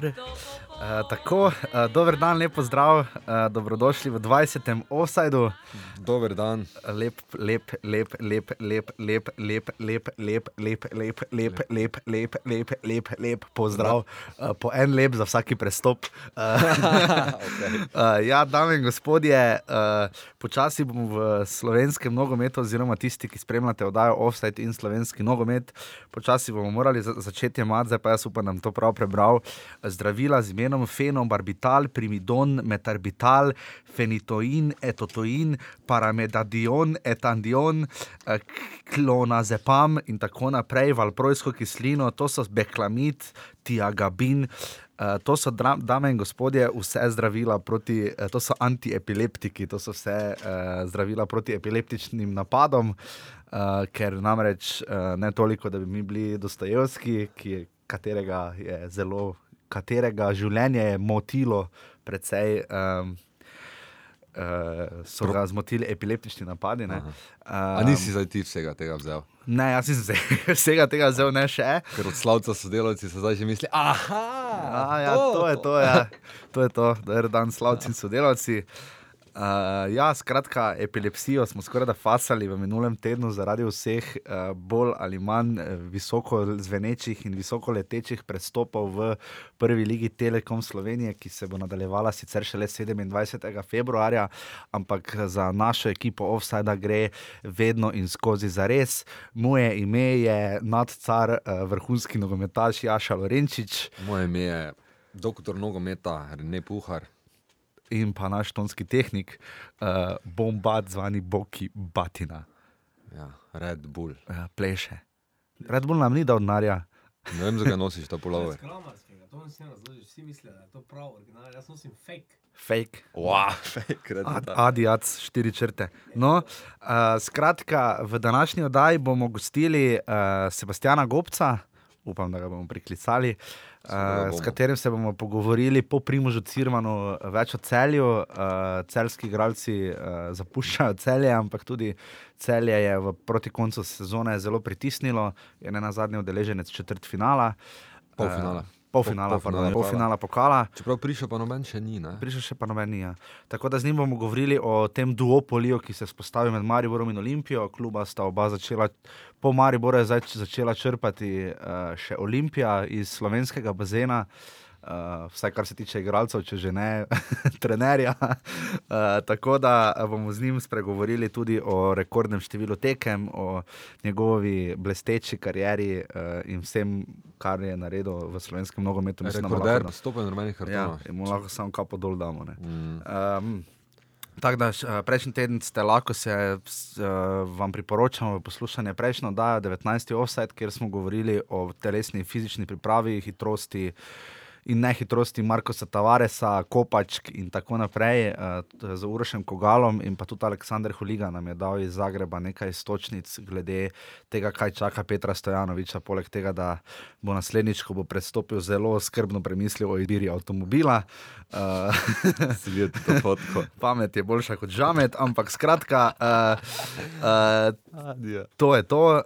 Dobre. Uh, tako, uh, dober dan, lepo zdrav, uh, dobrodošli v 20. offsajdu. Dober dan. Lep, lep, lep, lep, lep, lep, lep, lep, lep, lep, lep, lep, lep, lep, lep, lep, lep, pozdrav. Uh, po en lep za vsaki prestop. Uh, uh, ja, dame in gospodje, uh, počasi bomo v slovenskem nogometu, oziroma tisti, ki spremljate oddajo Offside in slovenski nogomet, počasi bomo morali za začeti imati, zdaj pa jaz upam, da bom to prav prebral. Zdravila z imenom fenobarbital, primidon, metarbital, fenitoin, etotoin, paramedadion, etandion, eh, klonazepam in tako naprej, valprojsko kislino, to so beklamid, tiagabin. Uh, to so, dame in gospodje, vse zdravila proti, uh, to so antiepileptiki, to so vse uh, zdravila proti epileptičnim napadom, uh, ker namreč uh, ne toliko, da bi mi bili Dostojevski, ki, katerega je zelo katerega življenje je motilo, predvsej um, uh, so ga zmotili epileptični napadi. Um, A nisi zdaj ti vsega tega vzel? Ne, jaz nisem vsega tega vzel, ne še. Ker od slavca sodelavci se zdaj že misli, aha, ja, to, to je to, ja. to je to, da je dan slavci in sodelavci. Uh, ja, skratka, epilepsijo smo skoraj da fasali v minulem tednu zaradi vseh uh, bolj ali manj uh, visoko zvenečih in visoko letečih prestopov v prvi ligi Telekom Slovenije, ki se bo nadaljevala sicer šele 27. februarja, ampak za našo ekipo Offside gre vedno in skozi za res. Moje ime je nadcar, uh, vrhunski nogometaš Jaša Lorenčič. Moje ime je doktor nogometa Rene Puhar in pa naš tonski tehnik, uh, bombat zvani Boki Batina. Ja, Red Bull. Ja, pleše. Red Bull nam ni dal denarja. Ne vem, zakaj nosiš to polover. Vsi mislijo, da je to prav, original. Jaz nosim fake. Fake. Wow, fake, Ad, Adijac, štiri črte. No, uh, skratka, v današnji oddaji bomo gostili uh, Sebastiana Gobca, upam, da ga bomo priklicali. Uh, uh, s katerim se bomo pogovorili po Primožu Cirmanu, več o celju. Uh, celski igralci uh, zapuščajo celje, ampak tudi celje je v proti koncu sezone zelo pritisnilo, je ne na zadnji udeleženec četrt finala. Polfinala. Uh, Polfinala, pol, pol polfinala pokala. Čeprav prišel pa noben še ni. Ne? Prišel še pa noben ni. Ja. Tako da z njim bomo govorili o tem duopoliju, ki se spostavi med Mariborom in Olimpijo. Kluba sta oba začela, po Mariboru je začela črpati uh, še Olimpija iz slovenskega bazena. Uh, vsaj kar se tiče igralcev, če že ne trenerja. Uh, tako da bomo z njim spregovorili tudi o rekordnem številu tekem, o njegovi blesteči karieri uh, in vsem, kar je naredil v slovenskem nogometu. Rekorder, stopen normalnih hrbtov. Ja, mu lahko samo kapo dol damo. Mm. Um, Tako da prejšnji teden ste lahko se uh, vam priporočamo poslušanje prejšnjo oddajo 19. offset, kjer smo govorili o telesni in fizični pripravi, hitrosti in nehitrosti Markoša Tavaresa, Kopačk in tako naprej, uh, z Urošem Kogalom in pa tudi Aleksandr Huliga nam je dal iz Zagreba nekaj stočnic glede tega, kaj čaka Petra Stojanoviča, poleg tega, da bo naslednjič, ko bo predstopil, zelo skrbno premislil o izbiri avtomobila. Uh, Pamet je boljša kot žamet, ampak skratka, uh, uh, to je to. Uh,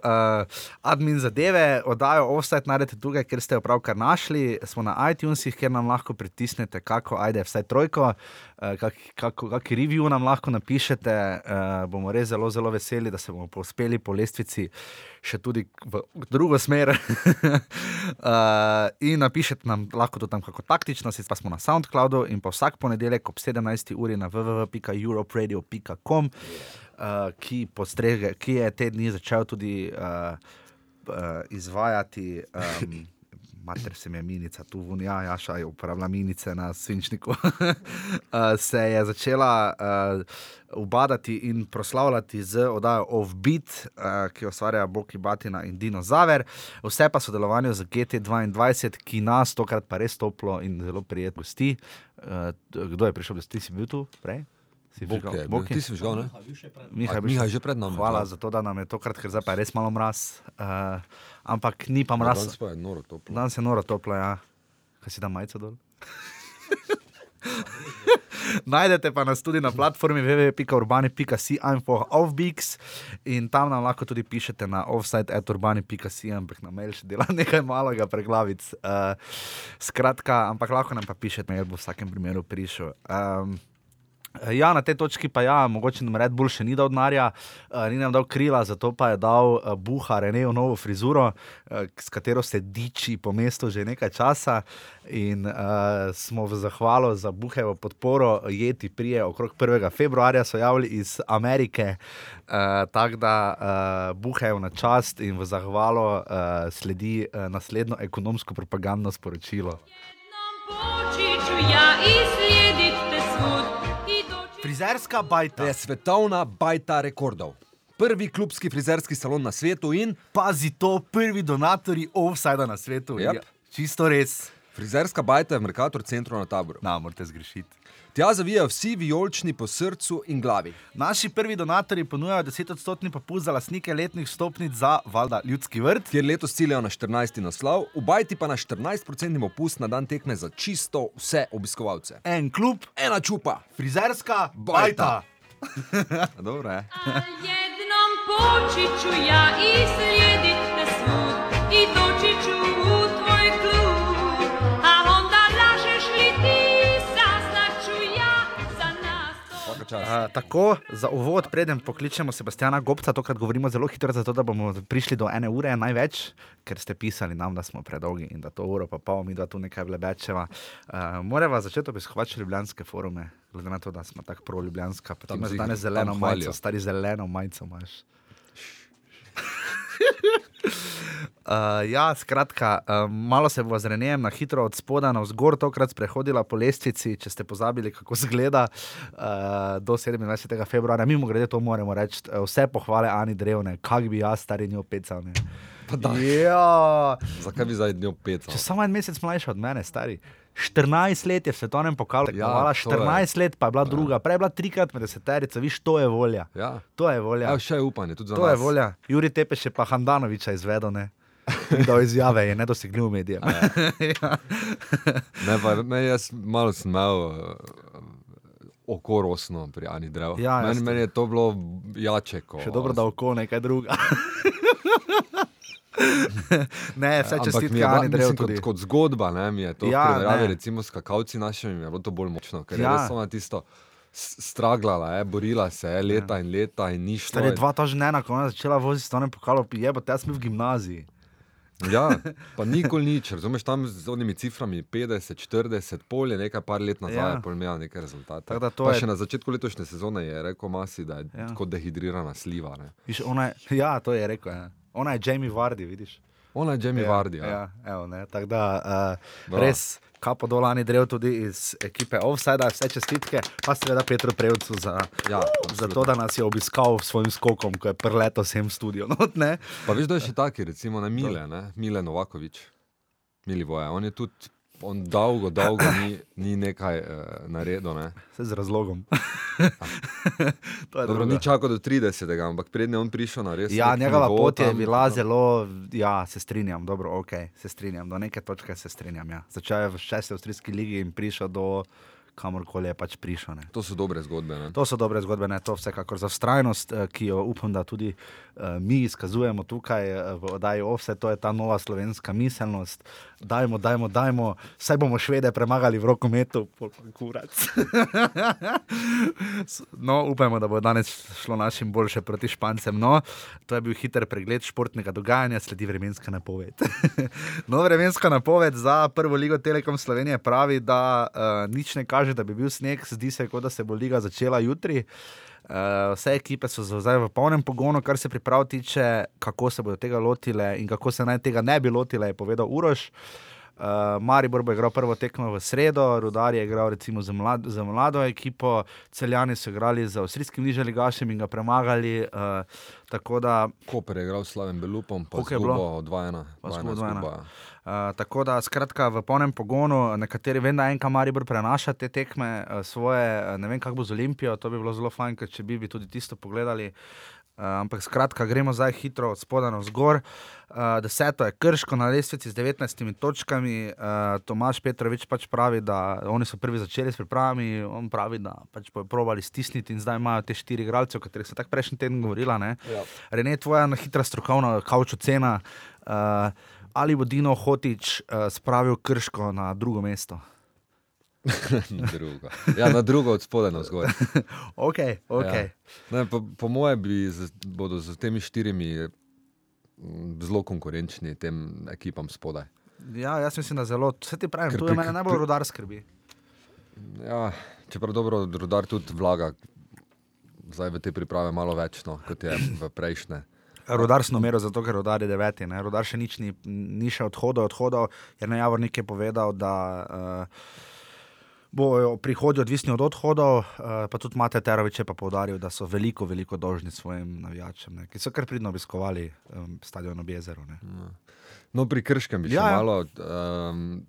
admin zadeve, oddajo offset, najdete tukaj, ker ste jo pravkar našli, smo na iTunes iTunesih, kjer nam lahko pritisnete, kako ajde, vsaj trojko, eh, kakšen review nam lahko napišete. Eh, bomo res zelo, zelo veseli, da se bomo pospeli po lestvici še tudi v drugo smer. eh, in napišete nam lahko tudi tam, kako taktično, si pa smo na SoundCloudu in pa vsak ponedeljek ob 17. uri na www.europradio.com, eh, ki, ki je te dni začel tudi. Uh, Uh, izvajati um, mater se mi je minica, tu vunja, jaša je uporabljala minice na svinčniku. uh, se je začela uh, ubadati in proslavljati z oddajo Offbeat, uh, ki jo ustvarja Boki Batina in Dino Zaver. Vse pa sodelovanje z GT2, ki nas tokrat pa res toplo in zelo prijetno gosti. Uh, kdo je prišel, da si bil tu prej? Si Boke, Boke. Ti si žgal, ne? Miha, Miha je že pred nami. Hvala za to, da nam je tokrat, ker zdaj pa je res malo mraz. Uh, ampak ni pa mraz. Danes pa je noro toplo. Danes je noro toplo, ja. Kaj si da majico dol? Najdete pa nas tudi na platformi www.urbani.si info offbeaks in tam nam lahko tudi pišete na offside.urbani.si, ampak na mail še dela nekaj malega preglavic. Uh, skratka, ampak lahko nam pa pišete, mail bo v vsakem primeru prišel. Um, Ja, na tej točki pa ja, mogoče nam Red Bull še ni dal denarja, uh, ni nam dal krila, zato pa je dal uh, Buha Renejo novo frizuro, uh, s katero se diči po mestu že nekaj časa. In uh, smo v zahvalo za Buhevo podporo, jeti prije okrog 1. februarja, so javili iz Amerike, uh, tako da uh, Buhejo na čast in v zahvalo uh, sledi uh, naslednjo ekonomsko propagandno sporočilo. Počiću ja i Frizerska bajta. Je svetovna bajta rekordov. Prvi klubski frizerski salon na svetu in Pazi to, prvi donatori offsajda na svetu. Yep. Ja, čisto res. frizerska bajta je v Merkator centru na taboru. Na, morate zgrešiti. Tja zavijajo vsi vijolični po srcu in glavi. Naši prvi donatori ponujajo 10-odstotni popust za lastnike letnih stopnic za valjda ljudski vrt. Kjer letos ciljajo na 14. naslov, v bajti pa na 14% popust na dan tekme za čisto vse obiskovalce. En klub, Ena čupa. frizerska Bajta. bajta. Dobro je. A jednom počiću ja i slijedite svud i doći ću čast. Uh, tako, za uvod, preden pokličemo Sebastiana Gobca, tokrat govorimo zelo hitro, zato da bomo prišli do ene ure največ, ker ste pisali nam, da smo predolgi in da to uro pa pol, mi da tu nekaj vlebečeva. Uh, Morava začeti obiskovati ljubljanske forume, glede na to, da smo tako pro-ljubljanska. Pa ti imaš danes zeleno majico, stari zeleno majico imaš. Uh, ja, skratka, uh, malo se bo z Renejem na hitro od spoda na vzgor, tokrat sprehodila po lestvici, če ste pozabili, kako zgleda, uh, do 27. februarja. Mimo grede to moramo reči, vse pohvale Ani Drevne, kak bi jaz stari njo pecal. ne. Pa da. Ja, Zakaj bi zdaj dnjo pet? če samo en mesec mlajša od mene, stari. 14 let je v svetovnem pokalu, Ja, ja, to je. 14 let pa je bila druga, prej je bila trikrat med deseterico, viš, to je volja. Ja. To je volja. Ja, še je upanje, tudi za To nas. je volja. Juri Tepeš je pa Handanoviča izvedel, ne. Da izjave je nedosegljiv medijem. ja. Ne, pa, me, jaz malo sem imel uh, oko rosno pri Ani Drev. Ja, meni, meni je to bilo jače. Ko, Še dobro, da oko nekaj druga. ne, vse Ampak mi čestitke Ani Drev mislim, tudi. kot, kot zgodba, ne, mi je to Ja, ja, primerjavi ne. recimo s kakalci našimi, mi je bilo to bolj močno, ker Ja. ja. res ona tisto straglala, je, borila se je leta ja. in leta in ni šlo. Stari dva ta žena, ko je začela voziti stone pokalo, je pa sem bil v gimnaziji. Ja, pa nikoli nič, razumeš, tam z onimi ciframi 50, 40, pol je nekaj par let nazaj, Ja. ja. pol imela neke rezultate. Tako da to pa je- še na začetku letošnje sezone je rekel Masi, da je Ja. ja. kot dehidrirana sliva. Ne. Viš, ona je, ja, to je rekel. Ja. Ona je Jamie Vardy, vidiš. Ona je Jamie ja, Vardy. Ja. Ja, evo, ne, tako da uh, res kapo dolani drev tudi iz ekipe Offside, vse čestitke, pa seveda Petru Prevcu za, Ja, za to, da nas je obiskal s svojim skokom, ko je preleto sem studio. Not, ne? Pa veš, da je še taki, recimo na Mile, ne? Mile Novakovič, Milivoje. On je tudi, on dolgo, dolgo ni, ni nekaj uh, naredil. Ne? Vse z razlogom. je Dobro, ni čakal do 30, ampak prednje on prišel na res. Ja, njegova nivo pot je tam, bila no. zelo, ja, se strinjam, dobro, ok, se strinjam, do neke točke se strinjam. Ja. Začel je v šesti avstrijski ligi in prišel do kamorkoli je pač prišel. Ne. To so dobre zgodbe. Ne? To so dobre zgodbe, ne to vsekakor za vztrajnost, eh, ki jo upam, da tudi uh, mi izkazujemo tukaj eh, v oddaji OVSE, to je ta nova slovenska miselnost. Dajmo, dajmo, dajmo, saj bomo švede premagali v rokometu, pol pa kurac. no, upajmo, da bo danes šlo našim boljše proti Špancem. No, to je bil hiter pregled športnega dogajanja, sledi vremenska napoved. no, vremenska napoved za prvo ligo Telekom Slovenije pravi, da uh, nič ne kaže, da bi bil sneg, zdi se, kot da se bo liga začela jutri. Vse ekipe so za zdaj v polnem pogonu, kar se priprav tiče, kako se bodo tega lotile in kako se naj tega ne bi lotile, je povedal Uroš. Uh, Maribor bo igral prvo tekmo v sredo, Rudar je igral recimo za, mlad, za mlado ekipo, Celjani so igrali z avstrijskim nižaligašem in ga premagali. Uh, tako da Koper je igral s Slavem Belupom, pa je bilo? zgubo 2-1. Pa 2-1 izgubo 2:1. izguba. Uh, tako da, skratka, v polnem pogonu, nekateri vem, da enka Maribor prenaša te tekme uh, svoje, uh, ne vem, kako bo z Olimpijo, to bi bilo zelo fajn, ker če bi, bi tudi tisto pogledali. Uh, ampak skratka, gremo zdaj hitro od spodaj na vzgor. Uh, deseto je Krško na lestvici z 19 točkami. Uh, Tomaš Petrovič pač pravi, da oni so prvi začeli s pripravami, on pravi, da pač bojo provali stisniti in zdaj imajo te štiri igralce, o katerih so tako prejšnji teden govorila. Ne? Ja. Rene, tvoja na hitra strokovna kauč ocena. Uh, ali bo Dino Hotič uh, spravil Krško na drugo mesto? drugo. Ja, na drugo od spodaj na vzgor. ok, ok. Ja. Ne, po po mojem bodo z temi štirimi mm, zelo konkurenčni tem ekipam spodaj. Ja, jaz mislim, da zelo. Vse ti pravim, Ker to je mene najbolj rodar skrbi. Ja, čeprav dobro, rudar tudi vlaga zdaj v te priprave malo več, no, kot je v prejšnje. Rodar umeril zato, ker rodar je deveti. Ne? Rodar še nič ni, ni še odhodil, odhodil. Jer na Javornik je povedal, da uh, bojo prihodki odvisni od odhodov, uh, pa tudi Mate Terovič je pa povdaril, da so veliko, veliko dolžni svojim navijačem, ne? ki so kar pridno obiskovali um, stadion ob jezeru. Ne? No, pri Krškem bi še Ja, ja. ja, malo. Um,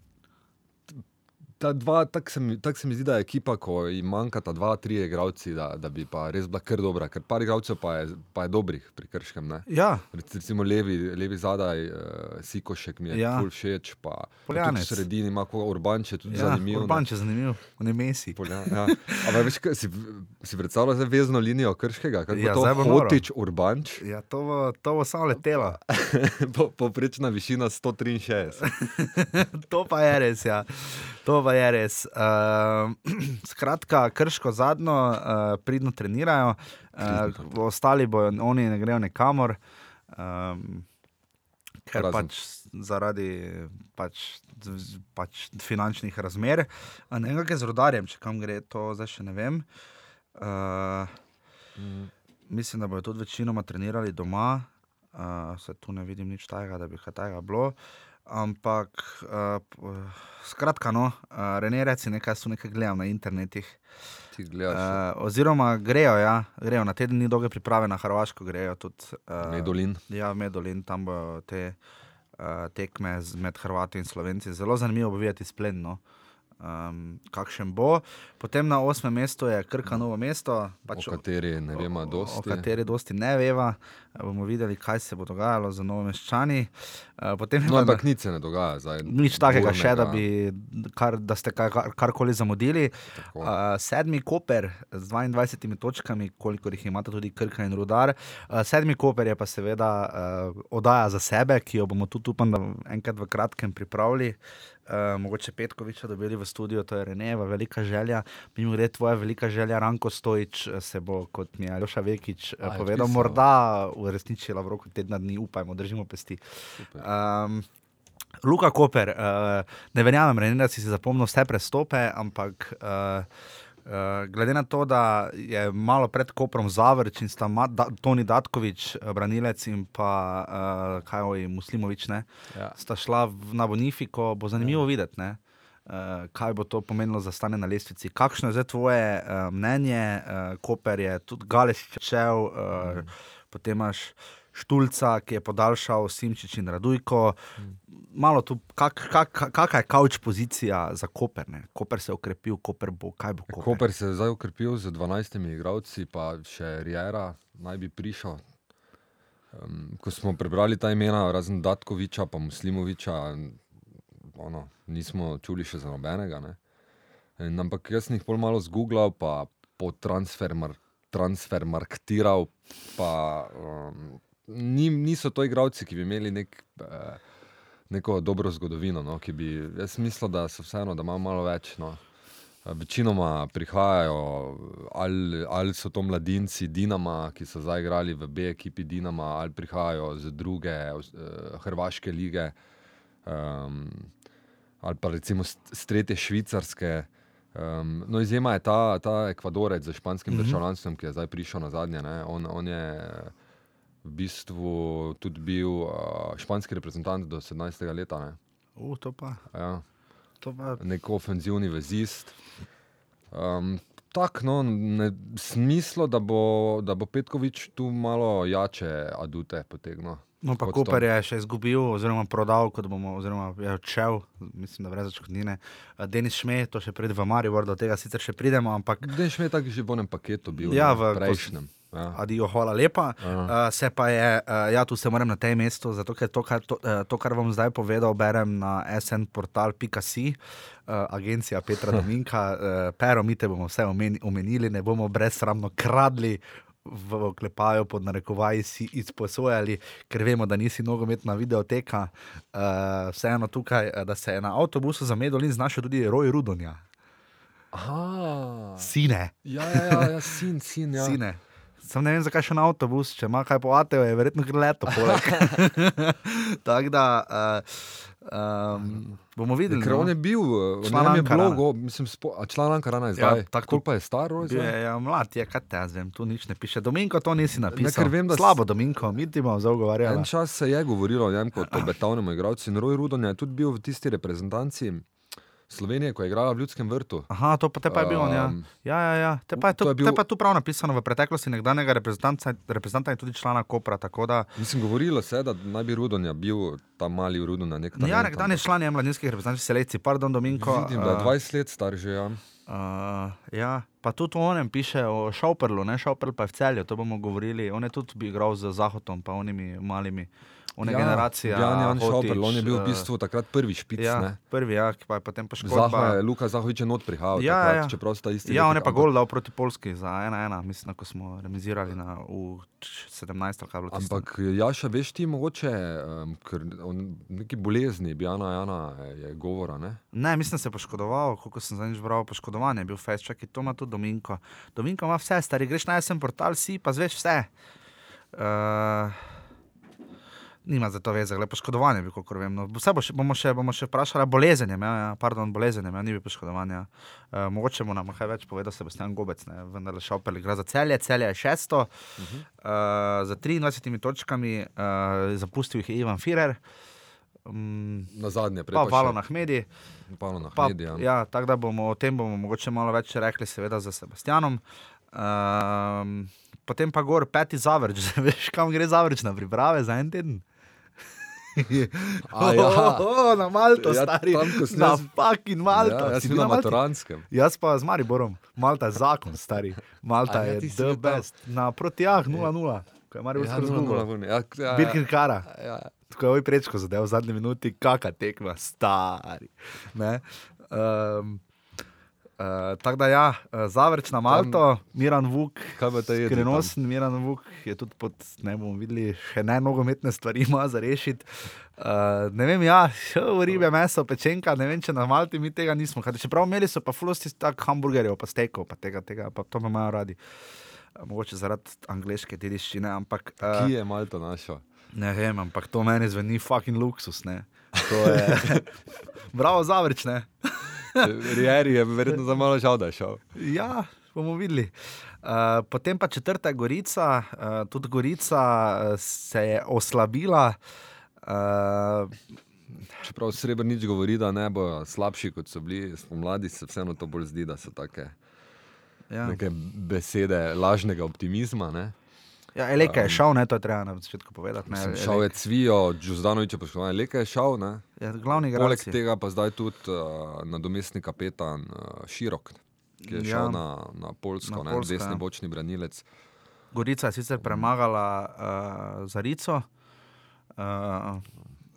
Ta dva, tako se, tak se mi zdi, da je ekipa, ko jim manjkata dva, tri igralci, da, da bi pa res bila kar dobra, ker par igralcev pa je, pa je dobrih pri Krškem. Ne? Ja, Rec- Recimo levi, levi zadaj, uh, Sikošek mi je Ja. ful všeč, pa, pa tudi v sredini ima koga Urbanč, je tudi ja zanimiv. ne. Urban, če zanimiv, ne mesi. Polja, ja. Ampak veš, kaj, si, si predstavljaš zdaj vezno linijo Krškega, kako Ja, to. Hotič, Urbanč, Ja, to bo, to bo samo letelo. po, poprečna višina 163. to pa je res. Ja. To pa je res. Uh, skratka, krško zadnjo, uh, pridno trenirajo, uh, ostali bojo, oni ne grejo nekamor. Um, Ker Razen- pač zaradi pač, pač finančnih razmer, ne vem, kaj je z rodarjem, če kam gre, to zdaj še ne vem. Uh, mislim, da bodo tudi večinoma trenirali doma, uh, se tu ne vidim nič tajega, da bi kaj tajega bilo. Ampak, uh, skratka, no, uh, Rene, reci nekaj, so nekaj gledam na internetih. Ti gledaš, Uh, oziroma, grejo, ja, grejo na teden dni dolge priprave na Hrvaško, grejo tudi. Uh, Medolin. Ja, Medolin, tam bodo te uh, tekme z, med Hrvati in Slovenci. Zelo zanimivo bo videti spletno. Um, kakšen bo. Potem na osmem mestu je Krka Novo mesto, pač o kateri ne vemo o dosti. kateri dosti ne veva. Eh, Bomo videli, kaj se bo dogajalo z novomeščani. Uh, potem No, pa ampak nič se ne dogaja zdaj. Nič takega še, da, burnega. bi, kar, da ste kar, kar, karkoli zamudili. Tako. Uh, sedmi Koper z 22 točkami, kolikor jih imata tudi Krka in Rudar. Uh, sedmi Koper je pa seveda uh, oddaja za sebe, ki jo bomo tudi, upam, da enkrat v kratkem pripravili. Uh, mogoče Petkoviča dobili v studio, to je Reneva, velika želja. Mimo grede, tvoja velika želja, Ranko Stojič, eh, se bo, kot mi je Aljoša Vekič eh, A, je povedal, vpisal. morda uresničila v roku tedna dni, upajmo, držimo pesti. Super. Um, Luka Koper, uh, ne verjamem, Rene, da si si zapomnil vse prestope, ampak uh, uh, glede na to, da je malo pred Koprom Zavrč in sta Ma, da, Toni Datkovič, eh, branilec in pa uh, kaj je Muslimovič, ne, Ja. sta šla v, na Bonifiko, bo zanimivo ja. videti. Ne? Uh, kaj bo to pomenilo za stanje na lestvici? Kakšno je zdaj tvoje uh, mnenje? Uh, Koper je tudi Galeš šel, uh, mm. potem imaš Štulca, ki je podaljšal Simčič in Radujko. Malo tu, kak, kak, kak, kakšna je kavč pozicija za Koper? Ne? Koper se je okrepil, Koper bo, kaj bo Koper? Koper se je zdaj ukrepil z 12 igralci, pa še Riera naj bi prišel. Um, ko smo prebrali ta imena, razen Datkoviča, pa Muslimoviča, ono, nismo čuli še za nobenega. ne. In, ampak jaz sem jih pol malo zgooglal, pa po transfermar, transfermarktiral, pa um, ni, niso to igralci, ki bi imeli nek, eh, neko dobro zgodovino. No, bi, jaz mislim, da so vseeno, da imajo malo več. No. Eh, Večinoma prihajajo, ali, ali so to mladinci Dinama, ki so zdaj igrali v B ekipi Dinama, ali prihajajo z druge uh, hrvaške lige, um, ali pa recimo s tretje švicarske. Um, no, izjema je ta, ta Ekvadorec z španskim mm -hmm. državljanstvom, ki je zdaj prišel na zadnje. Ne? On, on je v bistvu tudi bil uh, španski reprezentant do 17. leta. Ne? Uh, to pa, Ja to pa. nek ofenzivni vezist. Um, Tako, no, ne, smislo, da bo, da bo Petkovič tu malo jače adute potegnil. No, pa Koper je še izgubil, oziroma prodal, kot bomo, oziroma je odšel, mislim, da brez odškodnine. Denis Šme, to še pride v Maribor, do tega sicer še pridemo, ampak Dej še tako že v enem paketu bil, Ja, v prejšnjem. Ja. Adijo, hvala lepa. Aha. Uh, se pa je, uh, ja, tu se moram na tem mestu, zato ker to, kar, to, uh, to, kar vam zdaj povedal, berem na snportal.com, uh, agencija Petra Dominka, uh, pero mi te bomo vse omeni- omenili, ne bomo brezsramno kradli. V oklepaju pod narekovaji si izposojali, ker vemo, da nisi nogometna videoteka. Uh, vseeno tukaj, da se je na avtobusu za Medolin znašel tudi Roj Rudonja, Aha, sine. ja, ja, ja, ja, sin, sin. Ja. Sine. Sam ne vem, zakaj še na avtobus, če ima kaj po ATV, je verjetno gre leto. Tako da uh, um, bomo videli. Ker on no. je bil, Član on je blogo, mislim, spo, član Ankarana je Ja, zdaj. tako- Koliko pa je star? Roj, Bil zdaj? je ja, mlad, je kaj te jaz vem, tu nič ne piše. Dominko to nisi napisal. ker vem, Slabo, Dominko, mi ti bomo En zagovarjali. čas se je govorilo o njem kot o betavnem igralcu in Roj Rudon je tudi bil v tisti reprezentanci Slovenije, ko je igrala v Ljudskem vrtu. Aha, to pa te pa je bil on. Ja, Um, ja, ja. ja. Te pa je, to to, je bil... te pa je tu prav napisano v preteklosti nekdanjega reprezentanta, reprezentanta in tudi člana Kopra. Da, Mislim, govorilo se je, da naj bi Rudonja bil ta mali Rudon na nek no, ja, nekdanji ampak član je mladinskih reprezentantskih selekcij, pardon, Dominko. Vidim, da je eh, 20 let star že. Ja. Uh, ja, pa tudi o onem piše o Šauperlu, ne Šauperl pa je v celju, to bomo govorili. On je tudi igral z Zahodom, pa onimi malimi, one ja, generacije. Jan Jan Šauperl, on je bil v eh, bistvu takrat prvi špic. Ja, ne. prvi, ja, pa je potem Zaha poškodba. je, Luka Zahovič je not prihajal, Ja, takrat, ja. čeprav sta isti. Ja, on je pa ampak- gol dal proti Polski za 1-1, mislim, ko smo remizirali na, v 17. ali kaj je bilo tisto. Ampak Jaša, veš ti mogoče, um, ker o neki bolezni, Bjana Jana je govora, ne? Ne, mislim, da se je poškodoval, koliko sem zadnjič bral, poškodovanje je bil fest, čakaj, to ima tudi Dominko. Dominko ima vse, stari, greš na jesen portal, si pa zveš vse. Uh, nima za to veze, le poškodovanje je bil, koliko vem. No, vse bo še, bomo, še, bomo še vprašali, bolezenjem, ja, ja, pardon, bolezenjem, ja, ni bil poškodovanje. Uh, mogoče mu nam kaj več povedal Sebastian Gobec, ne, vendar le šopel, igra za celje, celje je šesto, uh -huh. uh, za 23 točkami, uh, zapustil jih je Ivan Firer. Um, Na zadnje, prej pa pa Valo na Hmedi. Pavlo na Hmedi, ja. ja, tako da bomo o tem bomo mogoče malo več rekli, seveda za Sebastianom. Um, potem pa gor peti zavrč, veš, kam gre zavrč na priprave za en teden. Ja. oh, oh, na Malto, Ja, ja, stari, tam, sem na jaz- fucking Malto. Ja, jaz sem na? Maturanskem. Jaz pa z Mariborom, Malta je zakon, stari. Malta A ja, je ti si the bil tam. best. Na protijah 0-0, ko je Maribor Ja, ja, zgubil. Ja, ja, ja. Birkin Kara. Ja. Tako je ovaj prečko zadev v zadnji minuti, kakšna tekma, stari. Ne? Um, uh, tako da, ja, eh, zavrč na Malto, Miran Vuk, skrinosen Miran Vuk je tudi pod, ne bomo videli, še ne nogometne stvari ima za rešiti. Uh, ne vem, ja, šo, ribe, meso, pečenka, ne vem, če na Malti mi tega nismo. Kaj, čeprav imeli so pa fulosti tak hamburgerjev, pa stekov, pa tega, tega, pa to pa imajo radi. Mogoče zaradi angliške dediščine, ampak. Uh, Ki je Malto našel? Ne vem, ampak to meni zveni fucking luksus. Ne? To je. Bravo, zavrč, ne. Rieri je verjetno za malo žal, da je šel. Ja, bomo videli. Uh, potem pa četrta Gorica, uh, tudi Gorica uh, se je oslabila. Uh, Čeprav Srebrnič govori, da ne bojo slabši, kot so bili spomladi, se vseeno to bolj zdi, da so take ja. neke besede lažnega optimizma. Ne? Ja, Eleka je šel, ne, to je treba na začetku povedati. Ne, Mislim, Šel je Cvijo, Džuzdanovič je poškodovan, Leka je šel. Ne? Ja, glavni Poleg igralci. tega pa zdaj tudi uh, nadomestni kapetan uh, Širok, ki je Ja. šel na, na Polsko, Na na Poljsko, desni ja. bočni branilec. Gorica je sicer premagala uh, Zarico. Uh,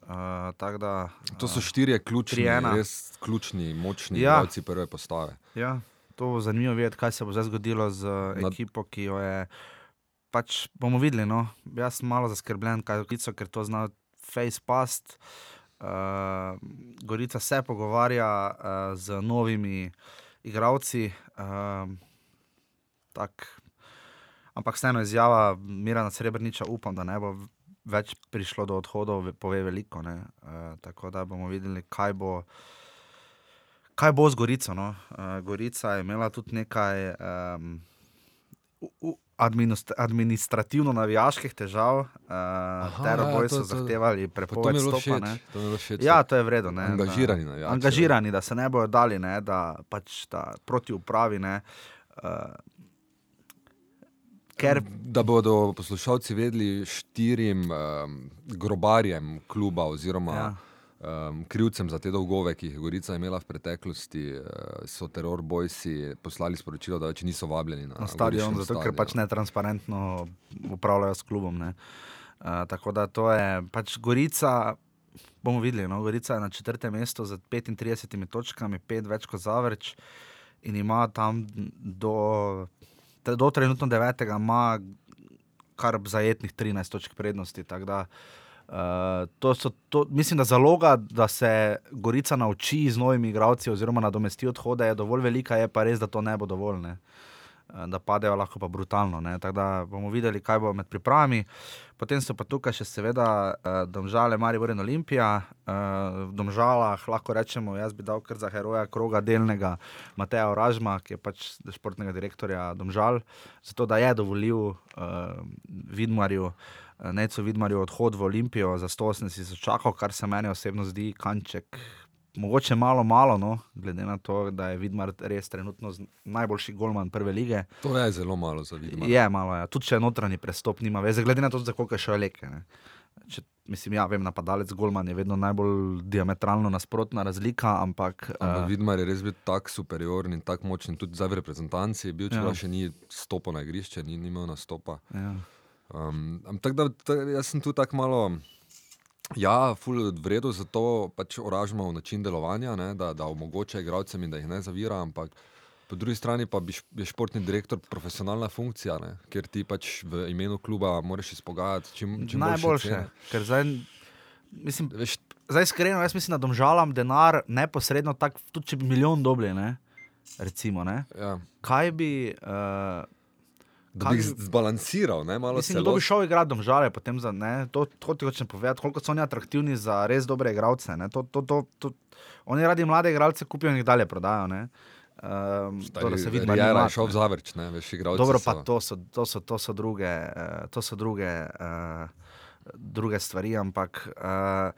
uh, da, To so štirje ključni, 3:1. res ključni, močni Ja. igralci prve postave. Ja, to bo zanimivo videti, kaj se bo zdaj zgodilo z Na- ekipo, ki jo je. Pač bomo videli. No. Jaz sem malo zaskrbljen, kaj Gorico, ker to zna face past. Uh, Gorica se pogovarja uh, z novimi igravci. Uh, tak. Ampak vseeno izjava Mirana Srebrniča, upam, da ne bo več prišlo do odhodov, ve- pove veliko. ne. Uh, tako da bomo videli, kaj bo. Kaj bo z Gorico? No? Uh, Gorica je imela tudi nekaj um, administrativno-navijaških težav, uh, teroboj ja, so to- zahtevali prepoved stopa. všeč. všeč. Ja, to je vredno. Ne, Angažirani da, navijači, Angažirani, da se ne bojo dali, ne, da pač da proti upravi. Ne, uh, ker Da bodo poslušalci vedeli štirim um, grobarjem kluba oziroma Ja. Um, krivcem za te dolgove, ki jih je Gorica imela v preteklosti, uh, so teror bojci poslali sporočilo, da več niso vabljeni na, na stadion, zato ker pač netransparentno upravljajo s klubom. Ne. Uh, tako da to je pač Gorica. Bomo videli, no? Gorica je na četrtem mestu z 35 točkami, pet več kot Zavrč in ima tam do, do trenutno devetega, ima kar zajetnih 13 točk prednosti. tako Da, uh, to so, to, mislim, da zaloga, da se Gorica nauči z novimi igralci oziroma nadomesti odhode, je dovolj velika, je pa res, da to ne bo dovolj. Ne? Eh, Da padejo lahko pa brutalno. ne. Tako da bomo videli, kaj bo med pripravami. Potem so pa tukaj še seveda uh, Domžale, Maribor in Olimpija. Uh, v Domžalah lahko rečemo, jaz bi dal kar za heroja kroga delnega Mateja Oražma, ki je pač športnega direktorja Domžal, zato da je dovolil uh, Vidmarju. eh, Neco Vidmarju odhod v Olimpijo za 180 tisočakov, kar se meni osebno zdi kanček. Mogoče malo, malo, no, glede na to, da je Vidmar res trenutno najboljši golman prve lige. To je zelo malo za videti. Je malo, ja. tudi če notranji prestop nima veze, glede na to, za koliko je še leke. ne. Če, mislim, ja, vem, napadalec Golman je vedno najbolj diametralno nasprotna razlika, ampak. Ampak eh, Vidmar je res bil tako superioren in tako močen, tudi v reprezentanci je bil, čeprav Ja. še ni stopil na igrišče, ni, ni imel nastopa. ja. Um, am- tako da, ta, jaz sem tu tako malo. Ja, ful v redu, zato pač oražimo način delovanja, ne, da, da omogoča igralcem in da jih ne zavira, ampak po drugi strani pa bi je športni direktor profesionalna funkcija, ne, ker ti pač v imenu kluba moraš izpogajati čim, čim boljše Najboljše. Ker zdaj, mislim, Veš, zdaj iskreno, jaz mislim, da domžalam denar neposredno, tak, tudi če bi milijon dobili, ne, recimo, ne, ja, kaj bi. Uh, da bi jih zbalansiral, ne, Mislim, kdo bi šel igrati domžale, potem za ne, to, to ti hočem povedati, koliko so oni atraktivni za res dobre igralce. ne, To, to, to, to, oni radi mlade igralce kupijo in jih dalje prodajo. ne. Um, Stari, se vidi, Riera je šel v zavrč, ne, veš, igralci Dobro, so- pa to so, to so, to so druge, uh, to so druge, uh, druge stvari, ampak uh,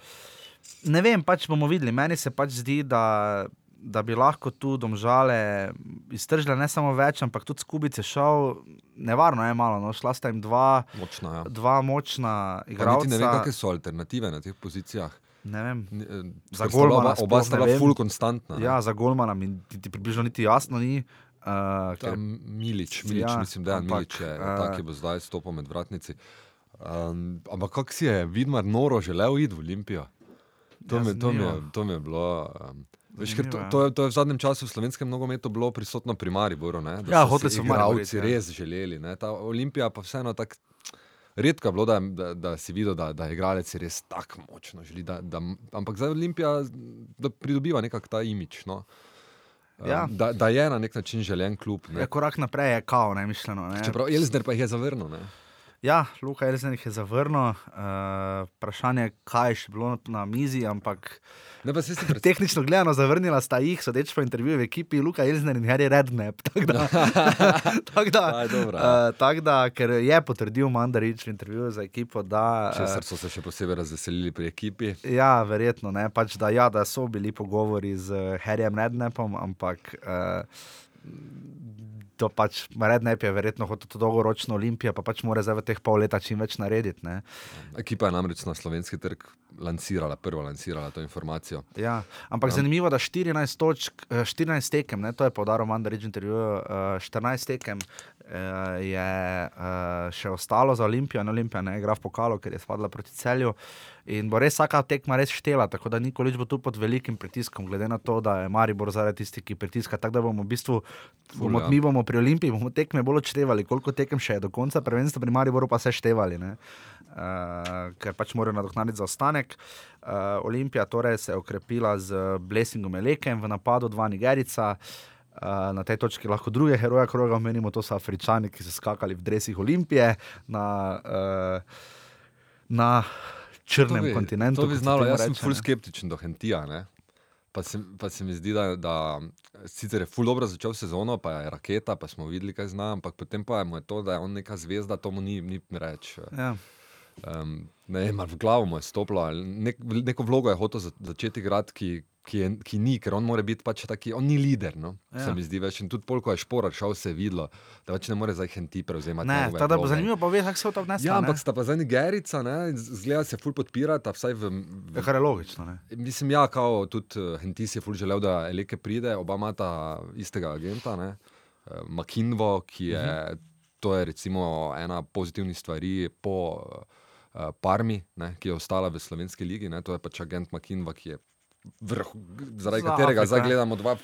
ne vem, pač bomo videli. Meni se pač zdi, da, da bi lahko tu domžale iztržile ne samo več, ampak tudi skubice šel. Nevarno je malo, no, šla sta jim dva, Močna, ja. dva močna igralca. ne vem, kakšne so alternative na teh pozicijah. Ne vem. Eh, Za golmana oba, oba sta bila full konstantna. ne. Ja, za Golmana mi ti, ti približno niti jasno ni. Uh, ker, Milič, Milič Ja, mislim, da je Milič, je, eh, tak, ki bo zdaj stopil med vratnici. Um, ampak kako si je Vidmar noro želel iti v Olimpijo? To, Ja, mi, to, mi, je, to mi je bilo. Um, Veš, ker to, ja. to, je, to je v zadnjem času v slovenskem nogometu bilo prisotno pri Mariboru. Ne, da Ja, so hoteli so iti, ja. res želeli. Ne, ta Olimpija pa vseeno tako. Redko je bilo, da, da, da si videl, da, da igralec res tako močno želi. Da, da, ampak zdaj Olimpija da pridobiva nekako ta imič. No. Ja. da, da je na nek način želen klub. Ne. je korak naprej je kao, ne mišljeno. Ne. Čeprav Elzner pa jih je zavrnil. Ne? Ja, Luka Elzen jih je zavrnil. Uh, vprašanje je, kaj je še bilo na mizi, ampak Ne, pa saj si pred... tehnično gledano zavrnila sta jih, sodeč po intervjuju v ekipi Luka Elzen in Harry Redknapp. Tako da, tak da, Ta je dobra. uh, tak da, ker je potrdil Mandarič v intervjuju za ekipo, da. eh, Česar so se še posebej razveselili pri ekipi. Ja, verjetno ne. Pač, da, ja, da so bili pogovori z uh, Harryjem Rednepom, ampak uh, to pač Rednep je verjetno hotel to dolgoročno Olimpijo, pa pač mora zdaj v teh pol leta čim več narediti. Ne. Ekipa je namreč na slovenski trg lansirala, prvo lansirala to informacijo. Ja, ampak ja. zanimivo, da 14, točk, eh, 14 tekem, ne, to je podaril Mandarič uh, 14 tekem uh, je uh, še ostalo za Olimpijo, in Olimpija ne igra v pokalu, ker je spadla proti celju. In bo res vsaka tekma res štela, tako da Nikolič bo tu pod velikim pritiskom, glede na to, da je Maribor zaradi tisti, ki pritiska. Tako da bomo v bistvu, bomo, ja. mi bomo pri Olimpiji bomo tekme bolj odštevali, koliko tekem še je do konca, prvenstva pri Mariboru pa se števali. ne. Uh, ker pač morajo nadoknaditi zaostanek. Uh, Olimpija torej se je okrepila z Blessingom Elekem v napadu, dva Nigerica. Uh, na tej točki lahko druge heroje kroga omenimo, to so Afričani, ki so skakali v dresih Olimpije na, uh, na črnem to bi, kontinentu. To bi znalo, jaz sem reče, ful ne. skeptičen do Hentija. Ne? Pa se, pa se mi zdi, da, da sicer je ful dobro začel sezono, pa je raketa, pa smo videli, kaj zna, ampak potem pa je mu je to, da je on neka zvezda, to mu ni, ni reč. Ja. Um, ne ali v glavo mu je stopilo, ali nek, neko vlogo je hotel za, začeti igrati, ki, ki, je, ki ni, ker on mora biti pač taki, on ni lider. No? Ja. Se mi zdi več. In tudi polko je šporar šel, se je videlo, da več ne more zdaj henti prevzemati. Ne, njegove tada bo zanimivo, pa ve, kako se to obneslo. Ja, ampak sta pa zdaj Nigerica, ne, zgleda se ful podpirata, vsaj v, v Kar je logično. Ne? Mislim, ja, kao tudi uh, Hentis je ful želel, da Eleke pride, oba imata istega agenta, ne, uh, Makinvo, ki je, uh -huh. to je recimo ena pozitivnih stvari po uh, Parmi, ne, ki je ostala v slovenski ligi, ne, to je pač agent Makinva, ki je vrh, zaradi Za katerega Afriko, zdaj ja. gledamo dva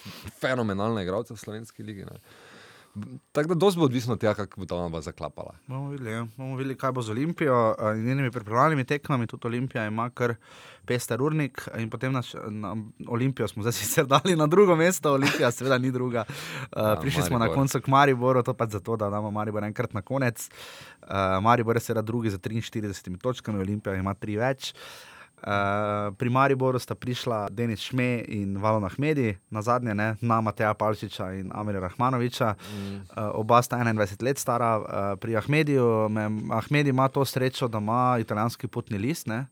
fenomenalna igralca v slovenski ligi. Ne. Tako da dosti bo odvisno od tega, kako bo ta ona zaklapala. Bomo videli, ja. bomo videli, kaj bo z Olimpijo eh, in njenimi pripravljalnimi tekmami. Tudi Olimpija ima kar pester urnik in potem na, na Olimpijo smo zdaj sicer dali na drugo mesto, Olimpija seveda ni druga. Uh, Ja, prišli smo na Maribor. koncu k Mariboru, to pač zato, da damo Maribor enkrat na konec. Uh, Maribor je seveda drugi za 43 točkami, Olimpija ima tri več. Uh, pri Mariboru sta prišla Denis Šme in Valon Ahmedi, na zadnje, ne, na Mateja Palčiča in Amirja Rahmanoviča. Mm. Uh, oba sta 21 let stara. Uh, pri Ahmediju me, Ahmedi ima to srečo, da ima italijanski potni list. Ne,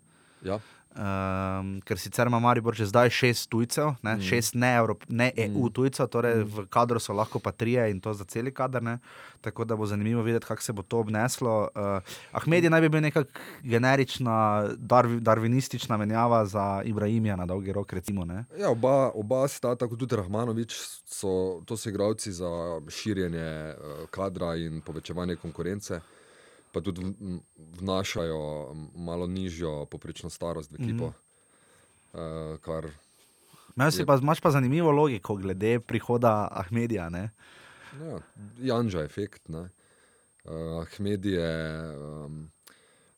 Ja. Um, ker sicer ima Maribor že zdaj šest tujcev, ne, mm. šest ne, Evrop, ne EU tujcev, torej mm. v kadru so lahko pa trije in to za cel kader. Ne. Tako da bo zanimivo videti, kako se bo to obneslo. Uh, Ahmedi naj bi bil nekako generična, darvi, darvinistična menjava za Ibrahimija na dolgi rok. Recimo, ne. Ja, oba, oba sta, tako tudi Rahmanovič, so, to so igralci za širjenje eh, kadra in povečevanje konkurence, pa tudi vnašajo malo nižjo poprečno starost v ekipo. Mm. Uh, kar Je- pa, imaš pa zanimivo logiko glede prihoda Ahmedija. Ne. ja, Janža efekt. ne. Uh, Ahmed je. Um,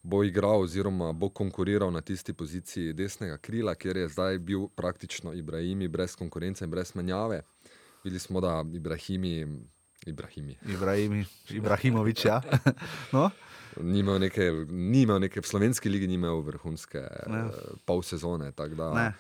Bo igral, oziroma bo konkuriral na tisti poziciji desnega krila, kjer je zdaj bil praktično Ibrahimi brez konkurence in brez menjave. Videli smo, da Ibrahimi, Ibrahimi Ibrahimi, Ibrahimovič, ja. no? ni imel neke, ni imel neke, v slovenski ligi ni imel vrhunske Ne. eh, pol sezone. Ne.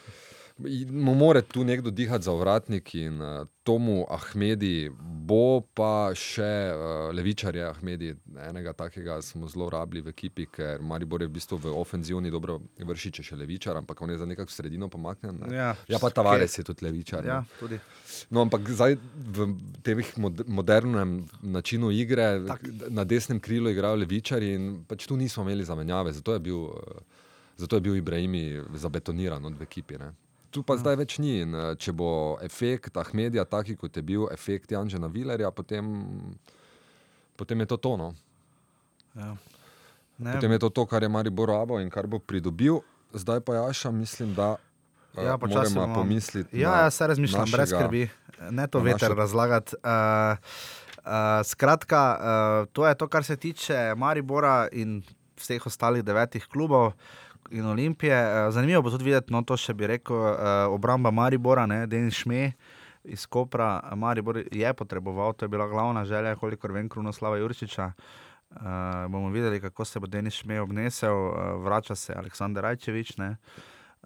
Mu mora tu nekdo dihati za vratnik in uh, tomu Ahmedi bo pa še uh, levičarje Ahmedi, enega takega smo zelo rabili v ekipi, ker Maribor je v bistvu v ofenzivni dobro vrši, če še levičar, ampak on je za nekako v sredino pomaknjen. ne. Ja, ja pa Tavares je tudi levičar. ne. Ja, tudi. No, ampak zdaj v tem mod modernem načinu igre Tak. na desnem krilu igrajo levičari in pač tu nismo imeli zamenjave, zato je bil, eh, zato je bil Ibrahimi zabetoniran od ekipi. Ne. Tu pa zdaj več ni. In, če bo efekt Ahmedija taki, kot je bil efekt Janžena Vilerja, potem, potem je to tono. Ja. Ne, Potem je to to, kar je Maribor rabo in kar bo pridobil. Zdaj pa Jaša, mislim, da eh, Ja, počasi moramo bomo- pomisliti. Ja, ja, se razmišljam, našega, brez skrbi, ne to veter našo- razlagati. Uh, uh, skratka, uh, to je to, kar se tiče Maribora in vseh ostalih devetih klubov. In Olimpije. Eh, Zanimivo bo tudi videti, no to še bi rekel, uh, obramba Maribora, ne, Denis Šme iz Kopra. Maribor je potreboval, to je bila glavna želja, kolikor vem, Krunoslava Jurčiča. Uh, bomo videli, kako se bo Denis Šme obnesel, uh, vrača se Aleksandr Rajčevič. Ne.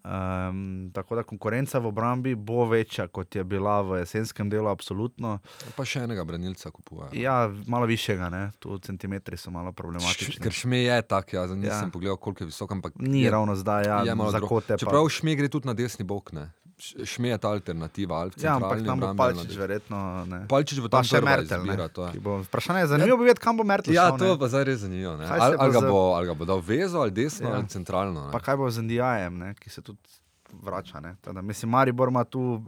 Um, tako da konkurenca v obrambi bo večja, kot je bila v jesenskem delu, absolutno. Pa še enega branilca kupujejo. Ja, malo višjega, ne? tu centimetri so malo Š- problematični. Ker šme je tak, ja, nisem Ja. pogledal, koliko je visok, ampak Ni je, ravno zdaj, ja, za kote. Čeprav šme gre tudi na desni bok, ne. Š- Šme je ta alternativa, ali ja, ampak tam bo Palčič, verjetno. Ne. Palčič bo tam še Mertel. izbira, Bo, vprašanje je zanimivo, bi videti, kam bo Mertel. Ja, šel, to pa zdaj res zanimivo. Ali, bo ali, ga bo, ali ga bo dal vezo, ali desno, Ja. ja. ali centralno. ne. Pa kaj bo z NDI-jem, ne, ki se tudi vrača. Ne. Tada, mislim, Maribor ima tu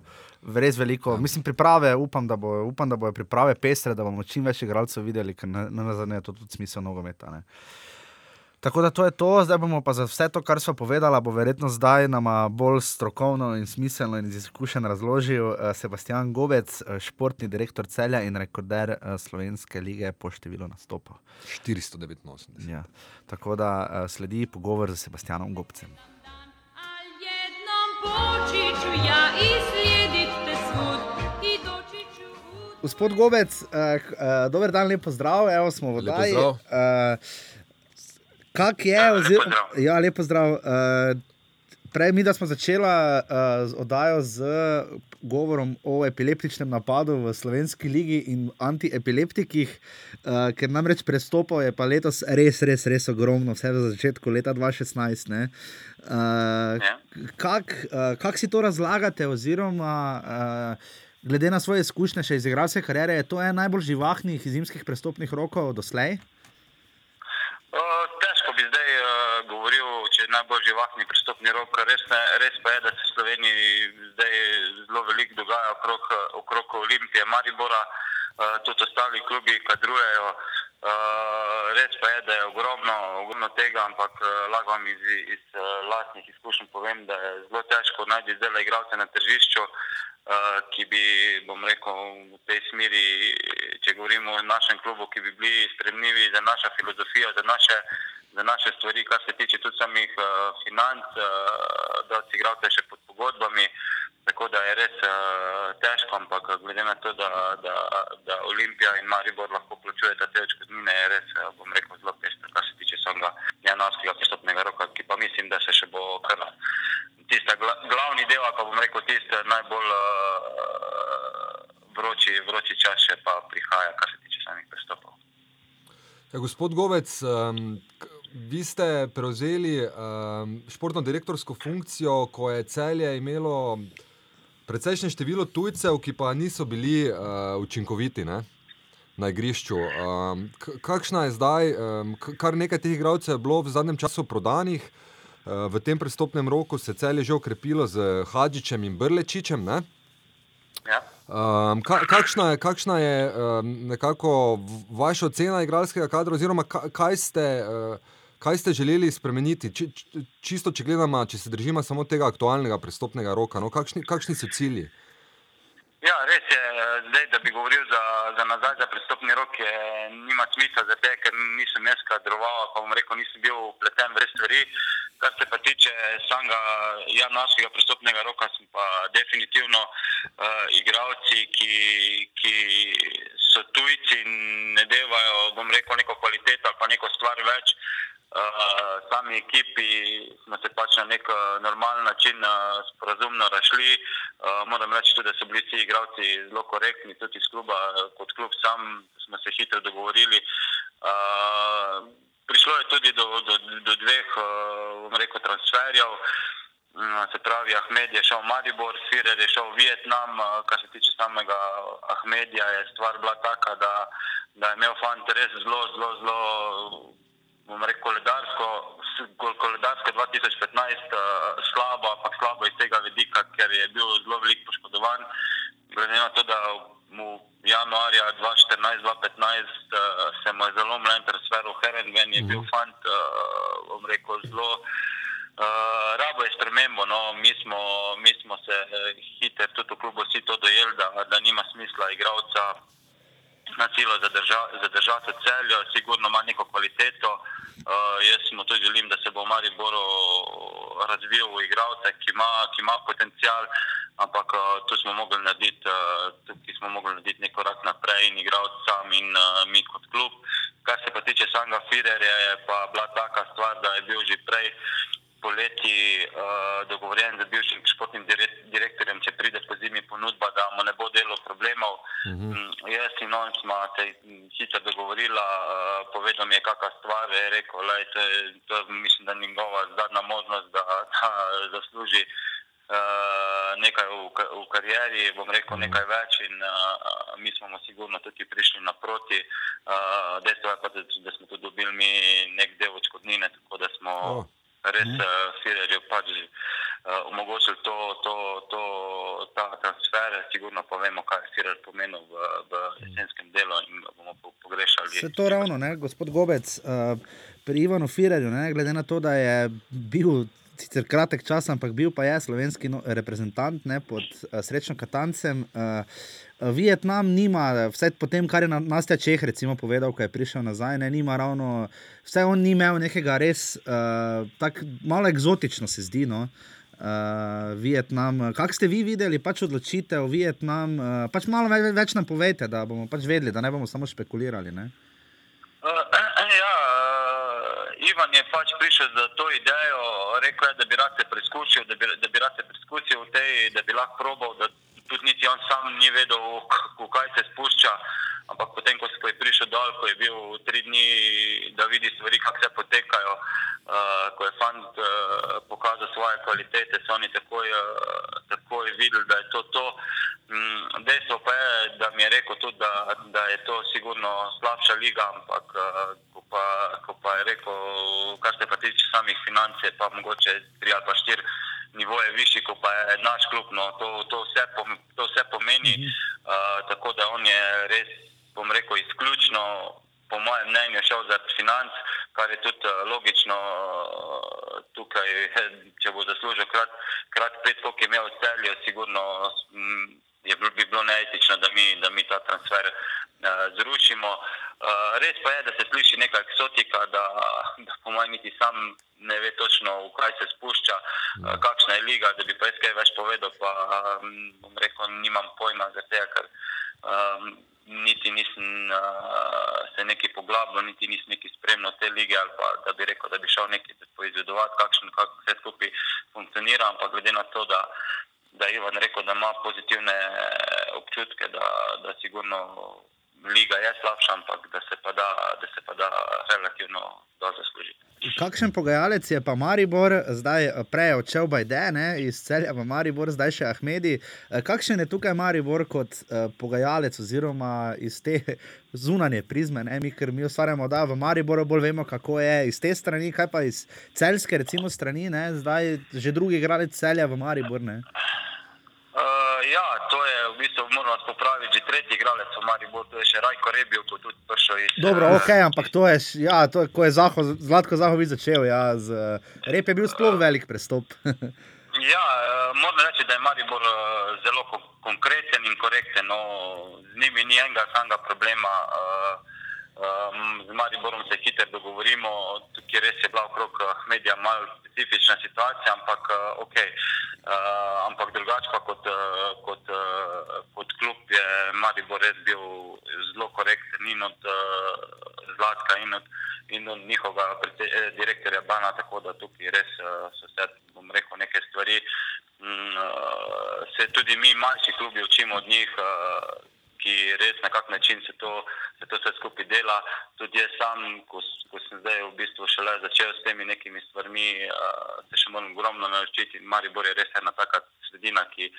res veliko. Ja. Mislim, priprave, upam, da bo, upam, da bojo priprave pestre, da bomo čim več igralcev videli, ker na, na zadnje je to tudi smisel nogometa. Ne. Tako da to je to, zdaj bomo pa za vse to, kar smo povedali, bo verjetno zdaj nama bolj strokovno in smiselno in iz izkušenj razložil uh, Sebastian Gobec, eh, športni direktor celja in rekorder uh, slovenske lige po številu nastopov. 489. Ja. Tako da sledi pogovor z Sebastianom Gobcem. Počiću ja Gospod Gobec, uh, uh, dober dan, lepo zdrav, evo smo v Lep pozdrav. Uh, kak je, Ja, lep oziroma, pozdrav. ja, lepo zdrav. Uh, prej mi, da smo začela uh, z oddajo z govorom o epileptičnem napadu v slovenski ligi in antiepileptikih, uh, ker namreč prestopov je pa letos res, res, res ogromno, vse v začetku leta 2016. Ne? Uh, Ja. Kako uh, kak si to razlagate, oziroma uh, glede na svoje izkušnje še iz igralske kariere, je to en najbolj živahnih zimskih prestopnih rokov doslej? Uh, težko bi zdaj uh, govoril, če je najbolj živahni pristopni rok. Res, ne, res pa je, da se v Sloveniji zdaj zelo veliko dogaja okrog, eh, okrog Olimpije, Maribora, uh, tudi ostali klubi kadrujejo. Uh, res pa je, da je ogromno, ogromno tega, ampak uh, lahko vam iz, iz uh, lastnih izkušenj povem, da je zelo težko najti zdaj igralce na tržišču, uh, ki bi, bom rekel, v tej smeri, če govorimo o našem klubu, ki bi bili spremljivi za našo filozofijo, za naše, za naše stvari, kar se tiče tudi samih uh, financ, uh, da si igralce še pod pogodbami. Tako da je res uh, težko, ampak glede na to, da, da, da Olimpija in Maribor lahko plačujeta te odškodnine, je res, uh, bom rekel, zelo pestro, kar se tiče samega januarskega pristopnega roka, ki pa mislim, da se še bo kar tista gla, glavni del, pa bom rekel, tisti najbolj uh, vroči, vroči čas še pa prihaja, kar se tiče samih pristopov. Ja, gospod Govec, um, k- vi ste prevzeli um, športno direktorsko funkcijo, ko je celje imelo precejšnje število tujcev, ki pa niso bili uh, učinkoviti ne? na igrišču. Um, kakšna je zdaj, um, kar nekaj teh igralcev je bilo v zadnjem času prodanih. Uh, v tem prestopnem roku se celje že okrepilo z Hadžičem in Brlečičem. Ne? Ja. Um, ka, kakšna je, kakšna je um, nekako vaša ocena igralskega kadra, oziroma ka, kaj, ste, uh, kaj ste želeli spremeniti? Či, či, čisto, če gledamo, če se držimo samo tega aktualnega prestopnega roka, no, kakšni, kakšni so cilji? Ja, res je, zdaj, da bi govoril za, za nazaj, za pristopni rok, je, nima smisla, zato ker nisem jaz kadroval, pa bom rekel, nisem bil upleten v res stvari. Kar se pa tiče samega januarskega pristopnega roka, sem pa definitivno uh, igralci, ki, ki so tujci in ne devajo, bom rekel, neko kvaliteto ali pa neko stvar več. Sami ekipi smo se pač na nek uh, normalen način uh, sporazumno rašli. Uh, moram reči tudi, da so bili vsi igralci zelo korektni, tudi iz kluba, uh, kot klub sam smo se hitro dogovorili. Uh, prišlo je tudi do, do, do dveh, uh, bom rekel, transferjev. Mm, Se pravi, Ahmed je šel v Maribor, Firer je šel v Vietnam. uh, Kar se tiče samega Ahmedija, je stvar bila taka, da, da je imel fant res zelo, zelo, zelo bom rekel, koledarsko, koledarsko 2015 uh, slabo, ampak slabo iz tega vidika, ker je bil zelo veliko poškodovan. Glede na to, da mu januarja 2014-2015 uh, se mu je zelo mlen transfer v Herenven, je bil fant, uh, bom rekel, zelo. Uh, rabo je spremembo, no, mi smo, mi smo se eh, hitro tudi v klubu vsi to dojeli, da, da nima smisla igralca na zadrža- zadržati v celju, sigurno ima neko kvaliteto. Uh, jaz mu tudi želim, da se bo v Mariboru razvil v igralce, ki ima, ki ima potencial, ampak uh, tu smo mogli narediti, uh, smo mogli narediti nek korak naprej in igralci sam in uh, mi kot klub. Kar se pa tiče samega Firerja, je pa bila taka stvar, da je bil že prej poleti uh, dogovorjen z bivšim športnim dire- direktorjem, če pride po zimi ponudba, da mu ne bo delo problemov. Mhm. Mm, Jaz in on smo se sicer dogovorila, uh, povedal mi je, kakšna stvar je rekel, lej, to, je, to je, mislim, da njegova zadnja možnost, da, da zasluži uh, nekaj v, v karieri, bom rekel nekaj več in uh, mi smo mu sigurno tudi prišli naproti. Uh, dejstvo je pa, da, da smo tudi dobili mi nek del odškodnine, tako da smo oh. Res uh, Firerju pač uh, omogočili to, to, to, ta transfer. Sigurno pa vemo, kaj je Firer pomenil v, v jesenskem delu in bomo po- pogrešali. Se to ravno, ne, gospod Gobec, uh, pri Ivanu Firerju, ne, glede na to, da je bil sicer kratek čas, ampak bil pa je slovenski no, reprezentant ne, pod uh, srečno Katancem. Uh, Vietnam nima, vsaj po tem, kar je Na- Nastja Čeh recimo povedal, ko je prišel nazaj, ne, nima ravno, vsaj on ni imel nekega res, uh, tako malo eksotično se zdi. No. Uh, Vietnam, kako ste vi videli, pač odločitev, Vietnam, uh, pač malo več, več nam povejte, da bomo pač vedeli, da ne bomo samo špekulirali. Ne? Uh, ja, uh, Ivan je pač prišel za to idejo, rekel je, da bi rad se preizkusil da bi, da bi rad se preizkusil v tej, da bi lahko probal, da tudi niti on sam ni vedel, v kaj se spušča. Ampak potem, ko, je prišel dol, ko je bil tri dni, da vidi stvari, kako se potekajo, uh, ko je fant uh, pokazal svoje kvalitete, so oni takoj, uh, takoj videli, da je to to. Mm, dejstvo pa je, da mi je rekel tudi, da, da je to sigurno slabša liga, ampak uh, ko, pa, ko pa je rekel, kar se pa tiče samih financ, je pa mogoče tri ali pa štiri nivoje višji, kot pa je naš klub. No, to, to, vse, pom, to vse pomeni, uh, tako da on je res, bom rekel, izključno, po mojem mnenju, šel zaradi financ, kar je tudi uh, logično. Uh, tukaj, če bo zaslužil krat, krat pet, koliko je imel v celju, sigurno mm, je bi bilo neetično, da mi, da mi ta transfer uh, zrušimo. Uh, res pa je, da se sliši neka eksotika, da, da po mojem niti sam ne ve točno, v kaj se spušča, uh, kakšna je liga, da bi pa jaz kaj več povedal, pa um, bom rekel, nimam pojma za tega, ker um, niti nisem uh, se neki poglabljal, niti nisem neki spremljal te lige ali pa da bi rekel, da bi šel neki poizvedovati, kakšen, kako vse skupaj funkcionira, ampak glede na to, da da je Ivan rekel, da ima pozitivne občutke, da, da sigurno liga je slabša, ampak da se pa da, da se pa da relativno dobro zaslužiti. Kakšen pogajalec je pa Maribor, zdaj eh, prej je odšel Bajde, ne, iz celja v Maribor, zdaj še Ahmedi. Eh, Kakšen je tukaj Maribor kot uh, pogajalec, oziroma iz te zunanje prizme, ne, mi, ker mi ustvarjamo, da v Mariboru bolj vemo, kako je iz te strani, kaj pa iz celske, recimo, strani, ne, zdaj že drugi igralec celja v Maribor. Ne. Uh, ja, v bistvu, moramo se popraviti, že tretji igralec v Mariboru, to je še Rajko Rebil, ko tudi prišel iz. Dobro, ok, ampak to je, ja, to, je- ko je Zaho, Zlatko Zahovič začel, ja, z, eh, rep je bil sploh velik prestop. Ja, eh, moram reči, da je Maribor eh, zelo ko- konkreten in korekten. No, z njimi ni enega samega problema. eh, em, Z Mariborom se hitro dogovorimo, tukaj res je bila okrog eh, medija malo specifična situacija, ampak eh, ok. Uh, ampak drugače pa kot, eh, kot, eh, kot klub je Maribor res bil zelo korekten in od uh, Zlatka in od, in od predse- eh, direktorja Bana, tako da tukaj res uh, so se, bom rekel, neke stvari. Mm, uh, se tudi mi, manjši klubi, učimo od njih, uh, ki res na kak način se to, se to vse skupaj dela. Tudi jaz sam, ko, ko sem zdaj v bistvu šele začel s temi nekimi stvarmi, uh, se še moram ogromno naučiti. In Maribor je res ena taka sredina, ki,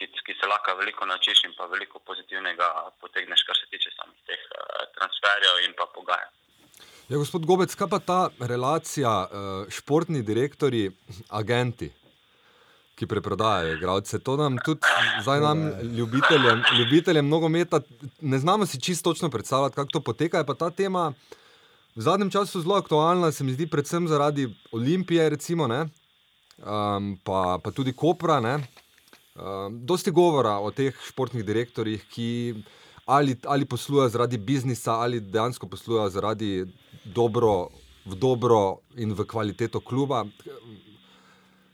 ki, ki se lahko veliko naučiš in pa veliko pozitivnega potegneš, kar se tiče samih teh uh, transferjev in pa pogajanj. Ja, gospod Gobec, kaj pa ta relacija uh, športni direktori, agenti, ki preprodajajo igralce? To nam tudi, zdaj nam, ljubiteljem, ljubiteljem nogometa, ne znamo si čisto točno predstavljati, kako to poteka. Je pa ta tema v zadnjem času zelo aktualna, se mi zdi, predvsem zaradi Olimpije, recimo, ne, um, pa, pa tudi Kopra. Ne. Um, dosti govora o teh športnih direktorjih, ki ali, ali poslujejo zaradi biznisa, ali dejansko poslujejo zaradi dobro, v dobro in v kvaliteto kluba.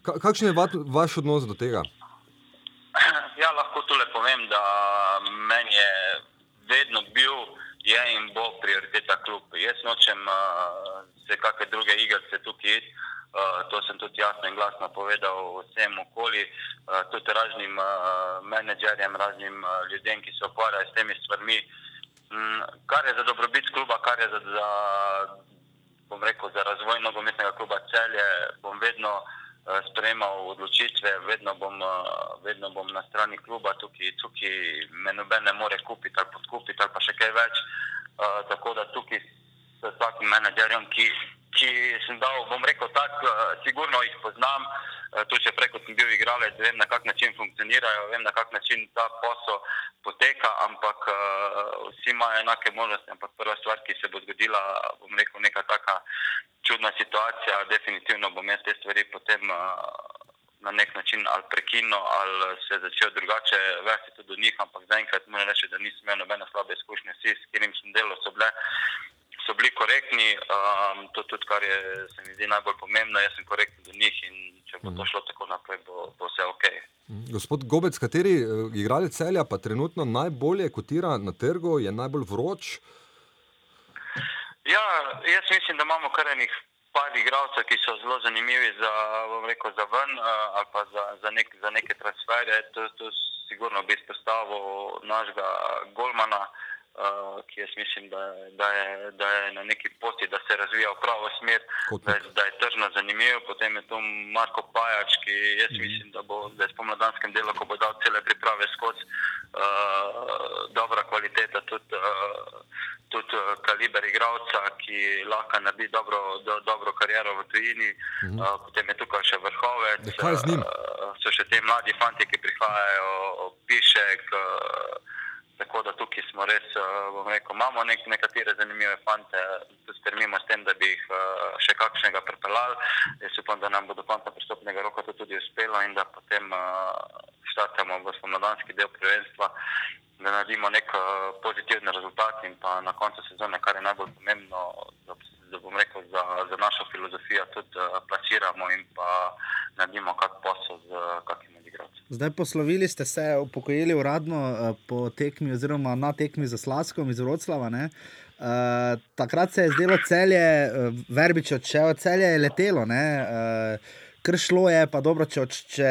Ka, kakšen je va, vaš odnos do tega? Ja, lahko tole povem, da meni je vedno bil, je in bo prioriteta klub. Jaz nočem uh, se kakšne druge igrice tukaj iti. Uh, to sem tudi jasno in glasno povedal vsem okoli, uh, tudi raznim uh, menedžerjem, raznim uh, ljudem, ki se ukvarjajo s temi stvarmi. Mm, kar je za dobrobit kluba, kar je za, za, rekel, za razvoj nogometnega kluba celje, bom vedno uh, sprejemal odločitve, vedno bom, uh, vedno bom na strani kluba, tukaj, tukaj me noben ne more kupiti ali podkupiti ali pa še kaj več. Uh, tako da tukaj s vsakim menedžerjem, ki, ki sem dal, bom rekel tako, uh, sigurno jih poznam, uh, tu še preko sem bil igralec, vem na kak način funkcionirajo, vem na kak način ta posel poteka, ampak uh, vsi imajo enake možnosti, ampak prva stvar, ki se bo zgodila, bom rekel, neka taka čudna situacija, definitivno bom jaz te stvari potem na nek način ali prekinil ali se začel drugače vesti tudi do njih, ampak zaenkrat moram reči, da nisem imel nobene slabe izkušnje, vsi, s katerim sem delal, so bile so bili korektni, um, to tudi, kar je, se mi zdi najbolj pomembno, jaz sem korekten do njih in če bo to šlo tako naprej, bo, bo vse ok. Gospod Gobec, kateri uh, igralec celja pa trenutno najbolje kotira na trgu, je najbolj vroč? Ja, jaz mislim, da imamo kar enih par igralcev, ki so zelo zanimivi za, rekel, za ven uh, ali pa za, za, nek, za neke transfere. To, to sigurno bi izpostavil našega Golmana. Uh, ki jaz mislim, da, da, je, da je na neki poti, da se razvija v pravo smer, da, je- da je tržno zanimiv. Potem je tu Marko Pajač, ki jaz -hmm. mislim, da bo da je v pomladanskem delu, ko bo dal cele priprave skozi, uh, dobra kvaliteta, tudi, uh, tudi uh, kaliber igralca, ki lahko naredi dobro, do, dobro kariero v tujini. Mm -hmm. uh, potem je tukaj še vrhovec. Uh, so še ti mladi fanti, ki prihajajo, Pišek. Uh, Tako da tukaj smo res, eh, bom rekel, imamo nek, nekatere zanimive fante, tudi strmimo s tem, da bi jih eh, še kakšnega pripeljali. Jaz upam, da nam bo do konca pristopnega roka to tudi uspelo in da potem uh, štartamo v spomladanski del prvenstva, da naredimo nek uh, pozitiven rezultat in pa na koncu sezone, kar je najbolj pomembno, da, da bom rekel, za, za našo filozofijo tudi uh, plasiramo in pa naredimo kak posel z uh, kakim od igralcev. Zdaj poslovili ste se, upokojili uradno eh, po tekmi, oziroma na tekmi za Slaskom iz Vroclava. ne. Uh, takrat se je zdelo celje, uh, verbič odšel, celje je letelo, uh, kar šlo je, pa dobro, če, če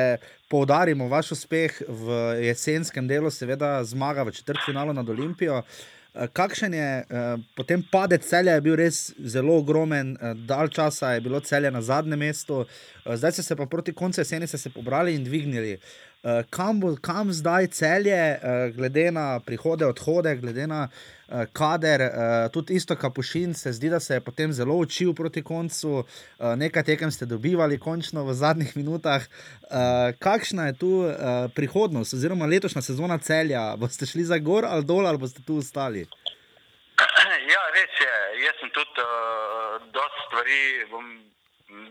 poudarimo vaš uspeh v jesenskem delu, seveda zmaga v četrtfinalu nad Olimpijo. Eh, Kakšen je eh, potem padec celja, je bil res zelo ogromen, eh, dalj časa je bilo celje na zadnjem mestu, eh, zdaj ste se pa proti koncu jeseni se pobrali in dvignili. Eh, Kam, bo, kam zdaj celje, eh, glede na prihode, odhode, glede na eh, kader, eh, tudi isto Kapušin, se zdi, da se je potem zelo učil proti koncu, eh, nekaj tekem ste dobivali, končno v zadnjih minutah. Eh, Kakšna je tu eh, prihodnost, oziroma letošnja sezona celja? Boste šli za gor ali dol, ali boste tu ostali? Ja, res je. Jaz sem tudi uh, dosta stvari, bom,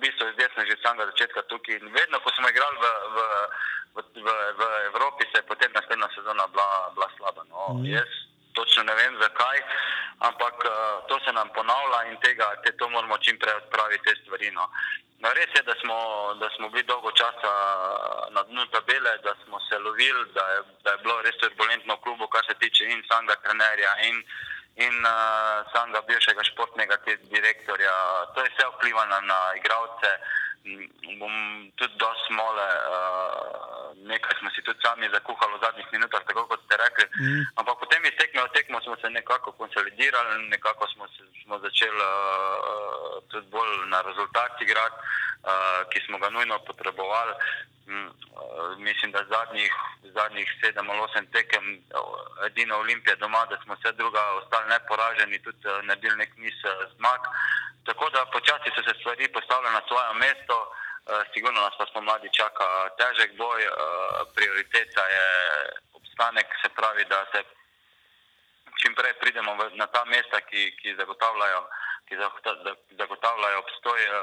bistvu zdaj sem že od samega začetka tukaj. In vedno, ko smo igrali v, v, v, v, v Evropi, se je potem naslednja sezona bila, bila slaba. No. Mm. Jaz točno ne vem zakaj, ampak uh, to se nam ponavlja in tega, te, to moramo čim prej odpraviti, te stvari. No. No, res je, da smo, da smo bili dolgo časa na dnu tabele, da smo se lovili, da je, da je bilo res turbulentno v klubu, kar se tiče in samega trenerja in, in uh, samega bivšega športnega direktorja. To je vse vplivalo na igralce. Mm, Bom tudi dosti smole, uh, nekaj smo si tudi sami zakuhali v zadnjih minutah, tako kot ste rekli. Mm. Ampak potem iz tekme v tekmo smo se nekako konsolidirali, nekako smo, se, smo začeli uh, tudi bolj na rezultat igrati, uh, ki smo ga nujno potrebovali. Mm, mislim, da zadnjih, zadnjih sedem ali osem tekem, edina Olimpija doma, da smo vse druga ostali neporaženi, tudi naredili nek niz zmag. Tako da počasi so se stvari postavile na svoje mesto. Uh, sigurno nas pa spomladi čaka težek boj, uh, prioriteta je obstanek, se pravi, da se čim prej pridemo na ta mesta, ki, ki zagotavljajo. Ki zagotavljajo obstoj uh,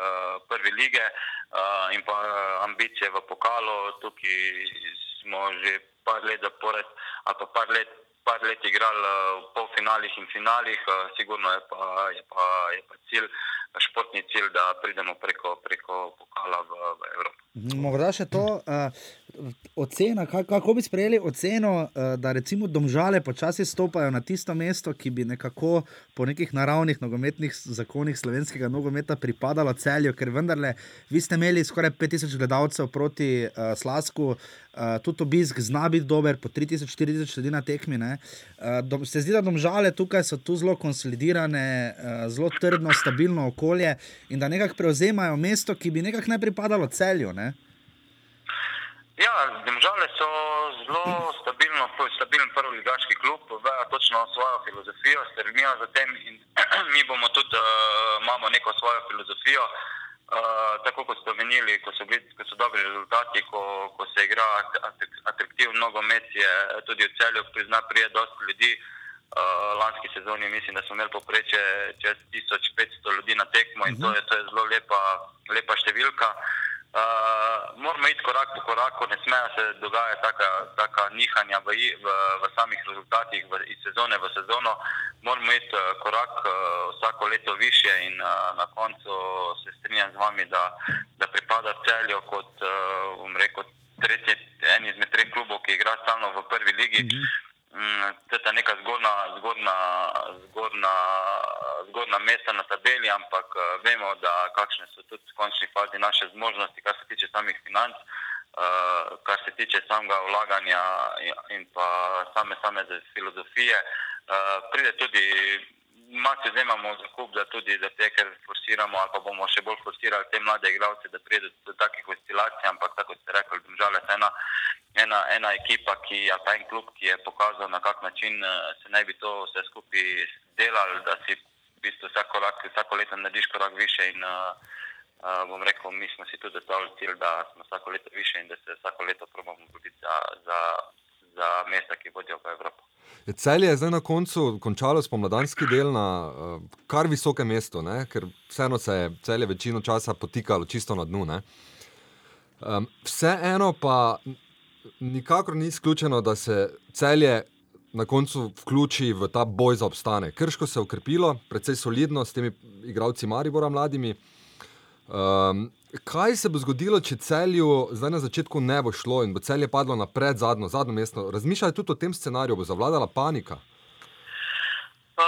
prve lige uh, in pa uh, ambicije v pokalu. Tukaj smo že par let zapored, ali pa par let, par let igrali uh, v polfinalih in finalih, uh, sigurno je pa, je pa, je pa cilj, športni cilj, da pridemo preko, preko pokala v, v Evropo. Morda še to, ocena, kako bi sprejeli oceno, uh, da recimo domžale počasi stopajo na tisto mesto, ki bi nekako po nekih naravnih nogometnih zakonih slovenskega nogometa pripadalo celju, ker vendarle vi ste imeli skoraj 5000 gledalcev proti uh, Slasku. Uh, tudi obisk zna biti dober, po 3000-4000 ljudi na tekmi. ne. Uh, dom, se zdi, da domžale tukaj so tu zelo konsolidirane, uh, zelo trdno, stabilno okolje in da nekako prevzemajo mesto, ki bi nekako ne pripadalo celju. Ne? Ja, Domžale so zelo stabilno, stabilen prvi ligaški klub, vejo točno svojo filozofijo, stremijo za tem in mi bomo tudi, uh, imamo neko svojo filozofijo. Uh, tako kot ste omenili, ko so, bili, ko so dobri rezultati, ko, ko se igra at- atraktiven nogomet, je tudi v celju prizna prije dosti ljudi. Uh, lanski sezoni mislim, da smo imeli poprečje čez 1500 ljudi na tekmo in to je, to je zelo lepa, lepa številka. Uh, moramo iti korak po koraku, ne smejo se dogajati taka, taka nihanja v, v, v samih rezultatih v, iz sezone v sezono. Moramo iti uh, korak uh, vsako leto više in uh, na koncu se strinjam z vami, da, da pripada celju kot, uh, bom rekel, tretji, en izmed treh klubov, ki igra stalno v prvi ligi. Mm, To je tista neka zgornja, zgornja, zgornja, zgornja mesta na tabeli, ampak uh, vemo, kakšne so tudi v končni fazi naše zmožnosti, kar se tiče samih financ, uh, kar se tiče samega vlaganja in pa same, same filozofije. Uh, pride tudi malo se vzemamo za kup, da tudi za te, ker forsiramo ali pa bomo še bolj forsirali te mlade igralce, da pride do takih oscilacij, ampak tako ste rekli, držale se ena, ena, ena ekipa, ki je pa en klub, ki je pokazal, na kak način eh, se naj bi to vse skupaj delali, da si v bistvu vsako, vsako leto narediš korak više in uh, bom rekel, mi smo si tudi zastavili cilj, da smo vsako leto više in da se vsako leto probamo boriti za, za, za mesta, ki vodijo v Evropo. Je celje zdaj na koncu končalo spomladanski del na uh, kar visokem mestu, ne? ker vseeno se je celje večino časa potikalo čisto na dnu. Um, vseeno pa nikakor ni izključeno, da se celje na koncu vključi v ta boj za obstanek. Krško se je ukrepilo, predvsej solidno s temi igravci Maribora mladimi. Um, kaj se bo zgodilo, če celju zdaj na začetku ne bo šlo in bo celje padlo na pred zadnjo, zadnjo mesto? Razmišljate tudi o tem scenariju, bo zavladala panika? Uh,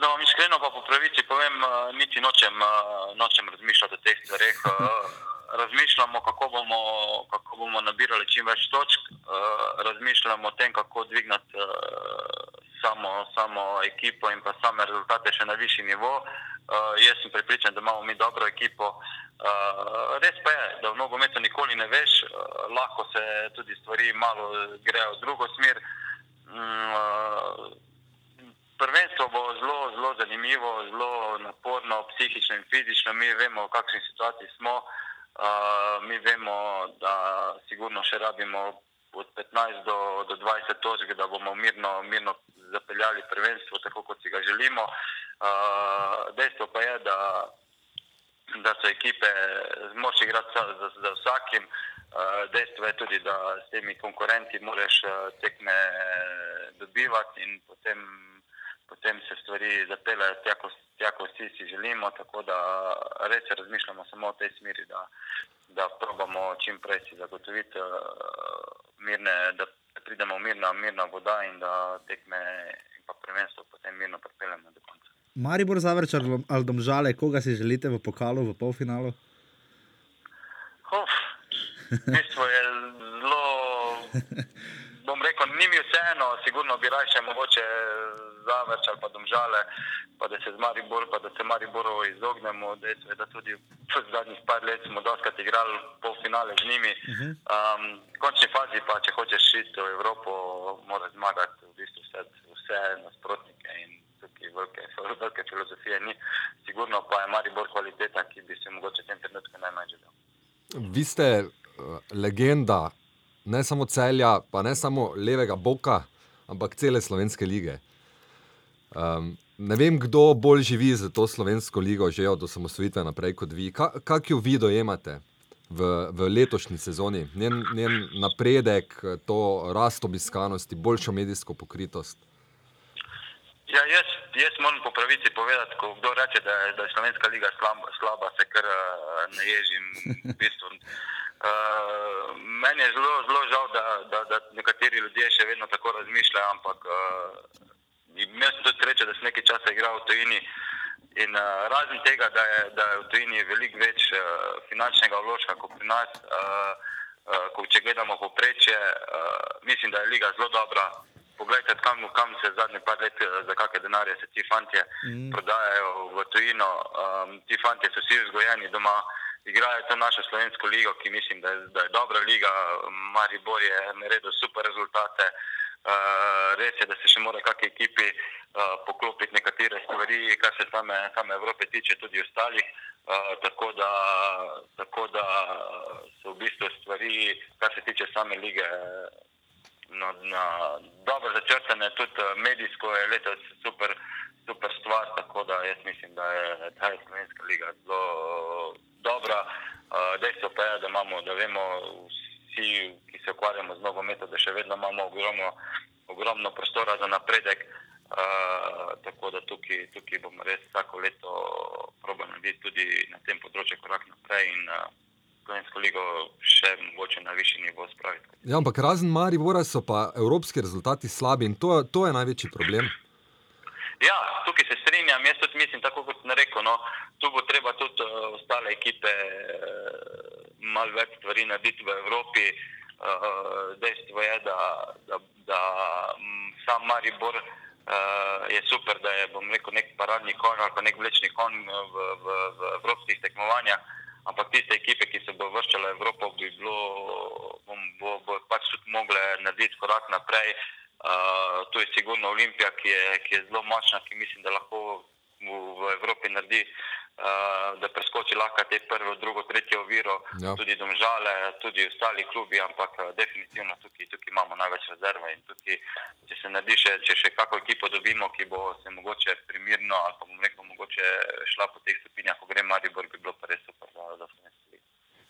da vam iskreno pa po pravici povem, uh, niti nočem, uh, nočem razmišljati o teh stvareh. Uh, razmišljamo, kako bomo, kako bomo nabirali čim več točk, uh, razmišljamo o tem, kako dvigniti uh, samo, samo ekipo in pa same rezultate še na višji nivo. Uh, jaz sem pripričan, da imamo mi dobro ekipo. Uh, res pa je, da v nogometu nikoli ne veš, uh, lahko se tudi stvari malo grejo v drugo smer. Um, prvenstvo bo zelo, zelo zanimivo, zelo naporno, psihično in fizično. Mi vemo, v kakšni situaciji smo. Uh, mi vemo, da sigurno še rabimo od 15 do, do 20 točk, da bomo mirno, mirno zapeljali prvenstvo, tako kot si ga želimo. Uh, dejstvo pa je, da, da so ekipe zmožne igrati za, za, vsakim. Uh, dejstvo je tudi, da s temi konkurenti moraš uh, tekme dobivati in potem, potem se stvari zapeljajo tja, kot vsi si želimo. Tako da res razmišljamo samo v tej smeri, da, da probamo čim prej si zagotoviti mirne, da pridemo v mirna, mirna voda in da tekme in pa prvenstvo potem mirno pripeljemo do konca. Maribor zavrč ali domžale, koga si želite v pokalu, v polfinalu? Uf, bistvo je zelo, bom rekel, ni mi vseeno, sigurno bi raje mogoče zavrč ali pa domžale, pa da se z Maribor, pa da se Mariboru izognemo. Dejstvo je, da tudi v zadnjih par let smo doskrat igrali polfinale z njimi. Um, v končni fazi pa, če hočeš šiti v Evropo, mora zmagati v bistvu vse, vse nasprotnike in tukaj velike, velike filozofije ni. Sigurno pa je Maribor kvaliteta, ki bi se mogoče v tem trenutku najmanj želel. Vi ste uh, legenda, ne samo celja, pa ne samo levega boka, ampak cele slovenske lige. Um, ne vem, kdo bolj živi za to slovensko ligo, že od osamosvojitve naprej kot vi. Ka, kak jo vi dojemate v, v letošnji sezoni, njen, njen napredek, to rast obiskanosti, boljšo medijsko pokritost? Ja, jaz, jaz moram po pravici povedati, ko kdo reče, da je, da je slovenska liga slaba, slaba se kar uh, ne ježim. V bistvu. uh, meni je zelo, zelo žal, da, da, da nekateri ljudje še vedno tako razmišljajo, ampak uh, imel sem tudi srečo, da sem nekaj časa igral v tujini. In uh, razen tega, da je, da je v tujini veliko več uh, finančnega vložka kot pri nas, uh, uh, ko če gledamo poprečje, uh, mislim, da je liga zelo dobra. Poglejte, kam, kam se zadnje par let, za kakšne denarje se ti fanti mm. prodajajo v tujino. Um, ti fanti so vsi vzgojeni doma, igrajo to našo slovensko ligo, ki mislim, da je, da je dobra liga. Maribor je naredil super rezultate. Uh, res je, da se še mora kakšni ekipi uh, poklopiti nekatere stvari, kar se same, same Evrope tiče, tudi ostalih. Uh, tako, da, tako da so v bistvu stvari, kar se tiče same lige, na, na dobro začrtane, tudi medijsko je letos super, super stvar. Tako da jaz mislim, da je ta slovenska liga zelo dobra. Uh, dejstvo pa je, da imamo, da vemo vsi, ki se ukvarjamo z nogometom, da še vedno imamo ogromno, ogromno prostora za napredek. Uh, tako da tukaj, tukaj bomo res vsako leto probali narediti tudi na tem področju korak naprej in uh, slovensko ligo še mogoče na višji nivo spraviti. Ja, ampak razen Maribora so pa evropski rezultati slabi in to, to je največji problem. Ja, tukaj se strinjam, jaz tudi mislim, tako kot sem rekel, no, tu bo treba tudi uh, ostale ekipe uh, malo več stvari narediti v Evropi. Uh, dejstvo je, da, da, da m, sam Maribor uh, je super, da je bom rekel nek paradni konj ali pa nek vlečni konj v, v, v evropskih tekmovanjih, ampak tiste ekipe, ki se bo vrščale v Evropo, bi bilo, bom, bo, bo pač tudi mogle narediti korak naprej. Uh, tu je sigurno Olimpija, ki je, ki je zelo močna, ki mislim, da lahko v, v Evropi naredi, da preskoči lahko te prvo, drugo, tretjo oviro, Ja. tudi domžale, tudi ostali klubi, ampak uh, definitivno tukaj, tukaj imamo največ rezerve in tukaj, če se naredi še, če še kako ekipo dobimo, ki bo se mogoče primirno ali pa bom rekel, mogoče šla po teh stopinjah, ko gre Maribor, bi bilo pa res super za, za slovenski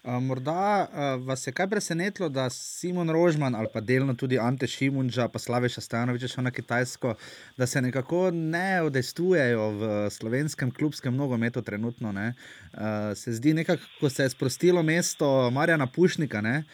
A, Morda a, vas je kaj presenetilo, da Simon Rožman ali pa delno tudi Ante Šimunča, pa Slaveša Stanoviča šel na Kitajsko, da se nekako ne odestujejo v slovenskem klubskem nogometu trenutno. Ne? A, se zdi nekako, ko se je sprostilo mesto Marjana Pušnika, ne?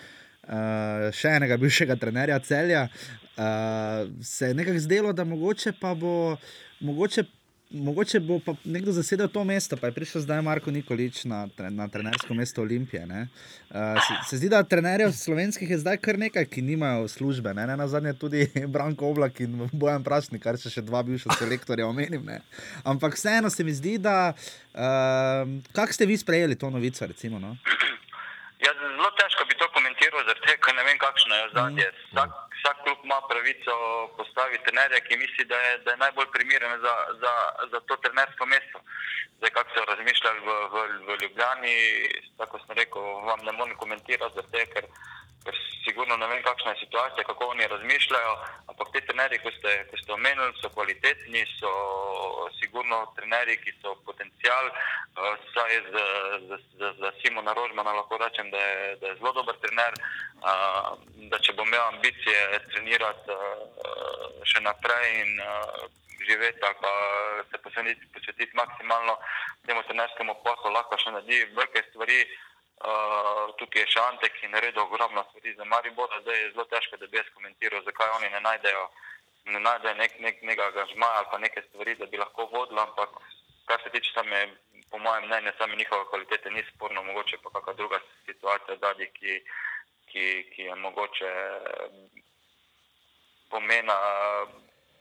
A, še enega bivšega trenerja Celja, a, se je nekako zdelo, da mogoče pa bo. Mogoče Mogoče bo pa nekdo zasedel to mesto, pa je prišel zdaj Marko Nikolič na, na trenersko mesto Olimpije. Uh, se, se zdi, da trenerjev slovenskih je zdaj kar nekaj, ki nimajo službe. Ne, ne na zadnje tudi Branko Oblak in Bojan Prašnik, kar še, še dva bivša selektorja omenim. Ne. Ampak vseeno se mi zdi, da. Uh, Kako ste vi sprejeli to novico? Recimo, no? Ja, zelo težko bi to komentiral, ker ne vem, kakšno je ozadje. Vsak, vsak pravico postaviti trenerja, ki misli, da je, da je najbolj primeren za, za, za to trenersko mesto. Zdaj, kako so razmišljali v, v, v Ljubljani, tako sem rekel, vam ne morem komentirati, tega, ker, ker sigurno ne vem, kakšna je situacija, kako oni razmišljajo. Ampak te trenerji, ko ste, ko ste omenili, so kvalitetni, so sigurno trenerji, ki so potencial. Uh, saj za, za, za, za Simona Rožmana lahko rečem, da je, da je zelo dober trener. Uh, da če bom imel ambicije trenirati uh, še naprej in živeti ali pa se posvetiti, posvetiti maksimalno temu trenerskemu poslu, lahko še naredi velike stvari. Uh, tukaj je Šantek, ki je naredil ogromno stvari za Maribor, zdaj je zelo težko, da bi jaz komentiral, zakaj oni ne najdejo, ne najdejo nek, nek, nekega angažmaja ali pa neke stvari, da bi lahko vodili, ampak kar se tiče same, po mojem mnenju, same njihove kvalitete ni sporno, mogoče pa kakšna druga situacija zadnji, ki, ki, ki je mogoče pomena,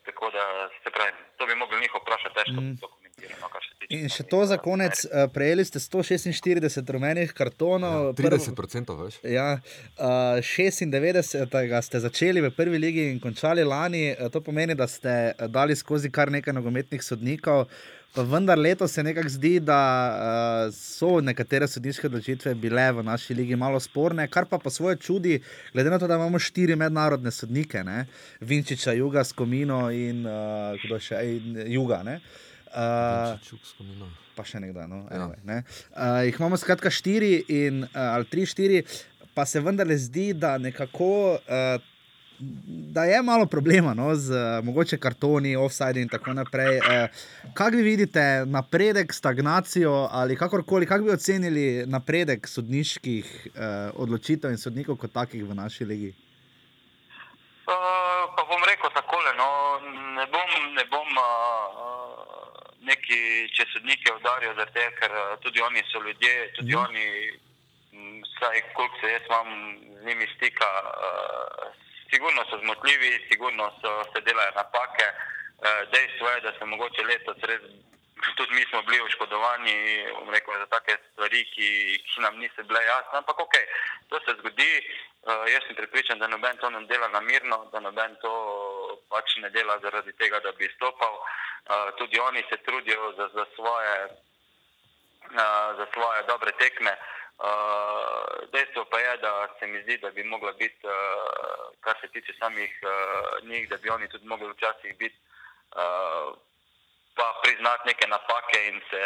tako da se pravi, to bi mogli njih vprašati, težko mm. to komentiramo, kar se tiče. In še to za konec, uh, prejeli ste 146 rumenih kartonov. Ja, 30% več. Ja, uh, 96. ste začeli v prvi ligi in končali lani. Eh, To pomeni, da ste eh, dali skozi kar nekaj nogometnih sodnikov. Pa vendar letos se nekako zdi, da uh, so nekatere sodniške odločitve bile v naši ligi malo sporne, kar pa po svoje čudi, glede na to, da imamo štiri mednarodne sodnike, ne? Vinčiča, Juga, Skomino in uh, kdo še, in Juga. Ne? Uh, Čuk spomina. pa še nekdo. No, Ja. anyway, ne. uh, jih imamo skratka štiri in, uh, ali tri, štiri, pa se vendarle zdi, da nekako. Uh, Da je malo problema no, z uh, mogoče kartoni, offside in tako naprej. Uh, kaj vi vidite, napredek, stagnacijo ali kakorkoli, kako bi ocenili napredek sodniških uh, odločitev in sodnikov kot takih v naši legi? Uh, pa bom rekel takole, no, ne bom, ne bom uh, neki, če sodnike udarijo, zato ker uh, tudi oni so ljudje, tudi Mhm. mm. oni, vsaj koliko se jaz imam z njimi stika, uh, sigurno so zmotljivi, sigurno so, se delajo napake. Uh, dejstvo je, da se mogoče letos res. Tudi mi smo bili oškodovani rekel, za take stvari, ki, ki nam niso bile jasne. Ampak ok, to se zgodi. Uh, jaz sem pripričan, da noben to ne dela namirno, da noben to pač ne dela zaradi tega, da bi izstopal. Uh, tudi oni se trudijo za, za, svoje, uh, za svoje dobre tekme. Uh, dejstvo pa je, da se mi zdi, da bi mogla biti, uh, kar se tiče samih uh, njih, da bi oni tudi mogli včasih biti. Pa priznati neke napake in se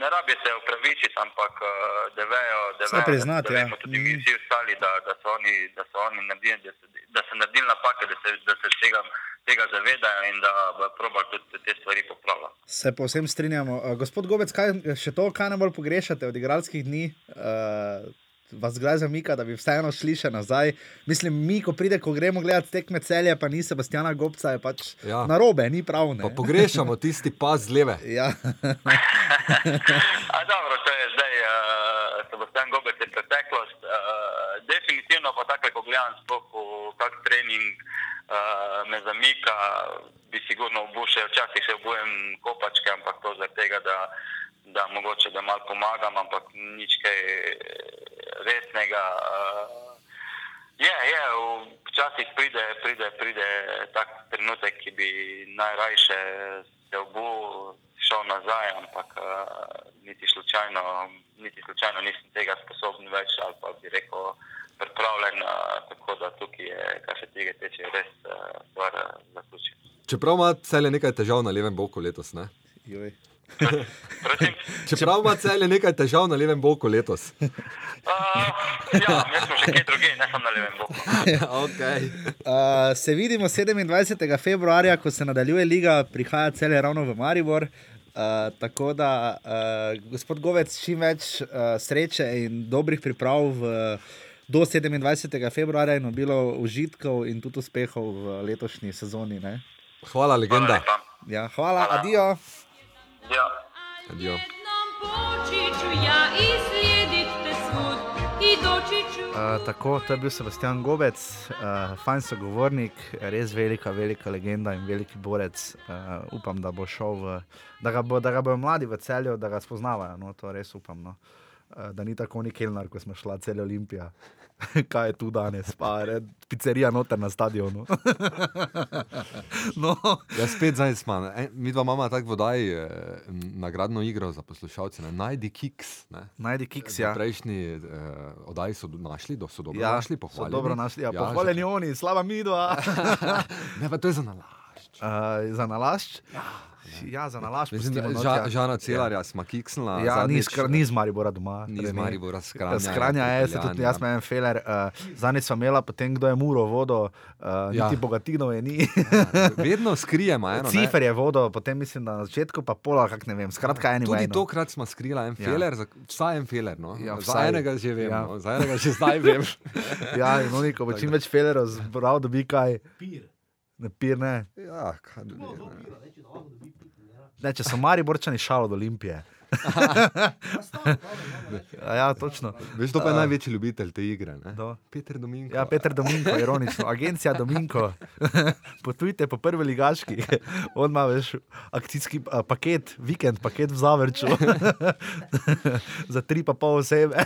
ne rabijo se upravičiti, ampak eh, da vejo, da, vejo, priznati, da ja. vemo tudi mi Mhm. vsi ostali, da, da so oni, da so oni naredili, da, se, da so naredili napake, da se, da se tega, tega zavedajo in da probali tudi te stvari popravljati. Se povsem strinjamo. Uh, gospod Gobec, kaj, še to, kaj najbolj pogrešate od igralskih dni? Uh, vas kdaj zamika, da bi vseeno šli še nazaj. Mislim, mi, ko pride, ko gremo gledati tekme celje, pa ni Sebastiana Gobca, je pač ja. Na robe, ni prav. Pa pogrešamo tisti pas z leve. Ja, A dobro, to je zdaj, uh, Sebastian Gobec je preteklost. Uh, definitivno pa tako, ko gledam sploh v kak trening, uh, me zamika, bi sigurno obušel, včasih se obujem kopačke, ampak to zaradi tega, da, da mogoče da malo pomagam, ampak nič kaj resnega. Uh, je, je, v- včasih pride, pride, pride tak trenutek, ki bi najrajše se obul, šel nazaj, ampak uh, niti, slučajno, niti slučajno nisem tega sposoben več ali pa bi rekel pripravljen, uh, tako da tukaj je, kar se tega tiče, res uh, stvar uh, zaključena. Čeprav ima celje nekaj težav na levem boku letos. Ne? joj. Čeprav ima celje nekaj težav na levem boku letos. Uh, ja, mi smo še kje druge, ne samo na levem boku. okay. Uh, se vidimo 27. februarja, ko se nadaljuje liga, prihaja cele ravno v Maribor. Uh, tako da, uh, gospod Govec, čim več uh, sreče in dobrih priprav v, do 27. februarja in obilo užitkov in tudi uspehov v letošnji sezoni. Ne? Hvala, Hvala legenda. lepa. Ja, hvala, Hvala. adijo. Ja. Adijo. Uh, tako, to je bil Sebastian Gobec, uh, fajn sogovornik, res velika, velika legenda in veliki borec. Uh, upam, da bo šel, v, da ga, bo, da ga bodo mladi v celju, da ga spoznavajo. No, to res upam. No. Uh, da ni tako ni Kelnar, ko smo šli cel Olimpija. Kaj je tu danes, pa je pizzerija noter na stadionu. no, Ja, spet zdaj smo. ne. Mi dva imamo tako vodaj eh, nagradno igro za poslušalce. Ne? Najdi kiks. Ne? najdi kiks, ja. Prejšnji eh, oddaji so našli, do, so dobro Ja, našli, pohvaljeni. dobro našli, ja, Ja, pohvaljeni oni, slaba midva. Ne, pa to je za nalašč. uh, za nalašč? Ja, za nalašč. Mislim, pustimo da not, ža, ja. Žana Celarja smo kiksnila. Ja, ni, zadnjič, skr, ni z Maribora doma. Ni torej z Maribora, skranja. Skranja je, se tudi jaz imam en feler. Uh, Zadnjič sem imela, potem kdo je muro vodo, uh, ja. Ja. niti bogatinov je ni. Vedno skrijemo eno. Cifer je vodo, potem mislim, da na začetku pa pola, kak ne vem. Skratka, eni Tudi tokrat smo skrila en Ja. feler, za, vsaj en feler. No. Ja, za enega že vem, Ja. ja. no. za enega že zdaj vem. Ja, in oni, ko bo čim več felerov zbral, dobi kaj. Pir. Ne pir, ne. ja, kaj, No, dobi. Ne. Če so Mariborčani šalo od Olimpije. Ja, točno. Veš, to pa je največji ljubitelj te igre. Peter Dominko. Ja, Peter Dominko, ironično, agencija Dominko. Potujte po prvi ligaški, on ima veš akcijski a, paket, vikend paket v Zavrču, za tri pa pol osebe.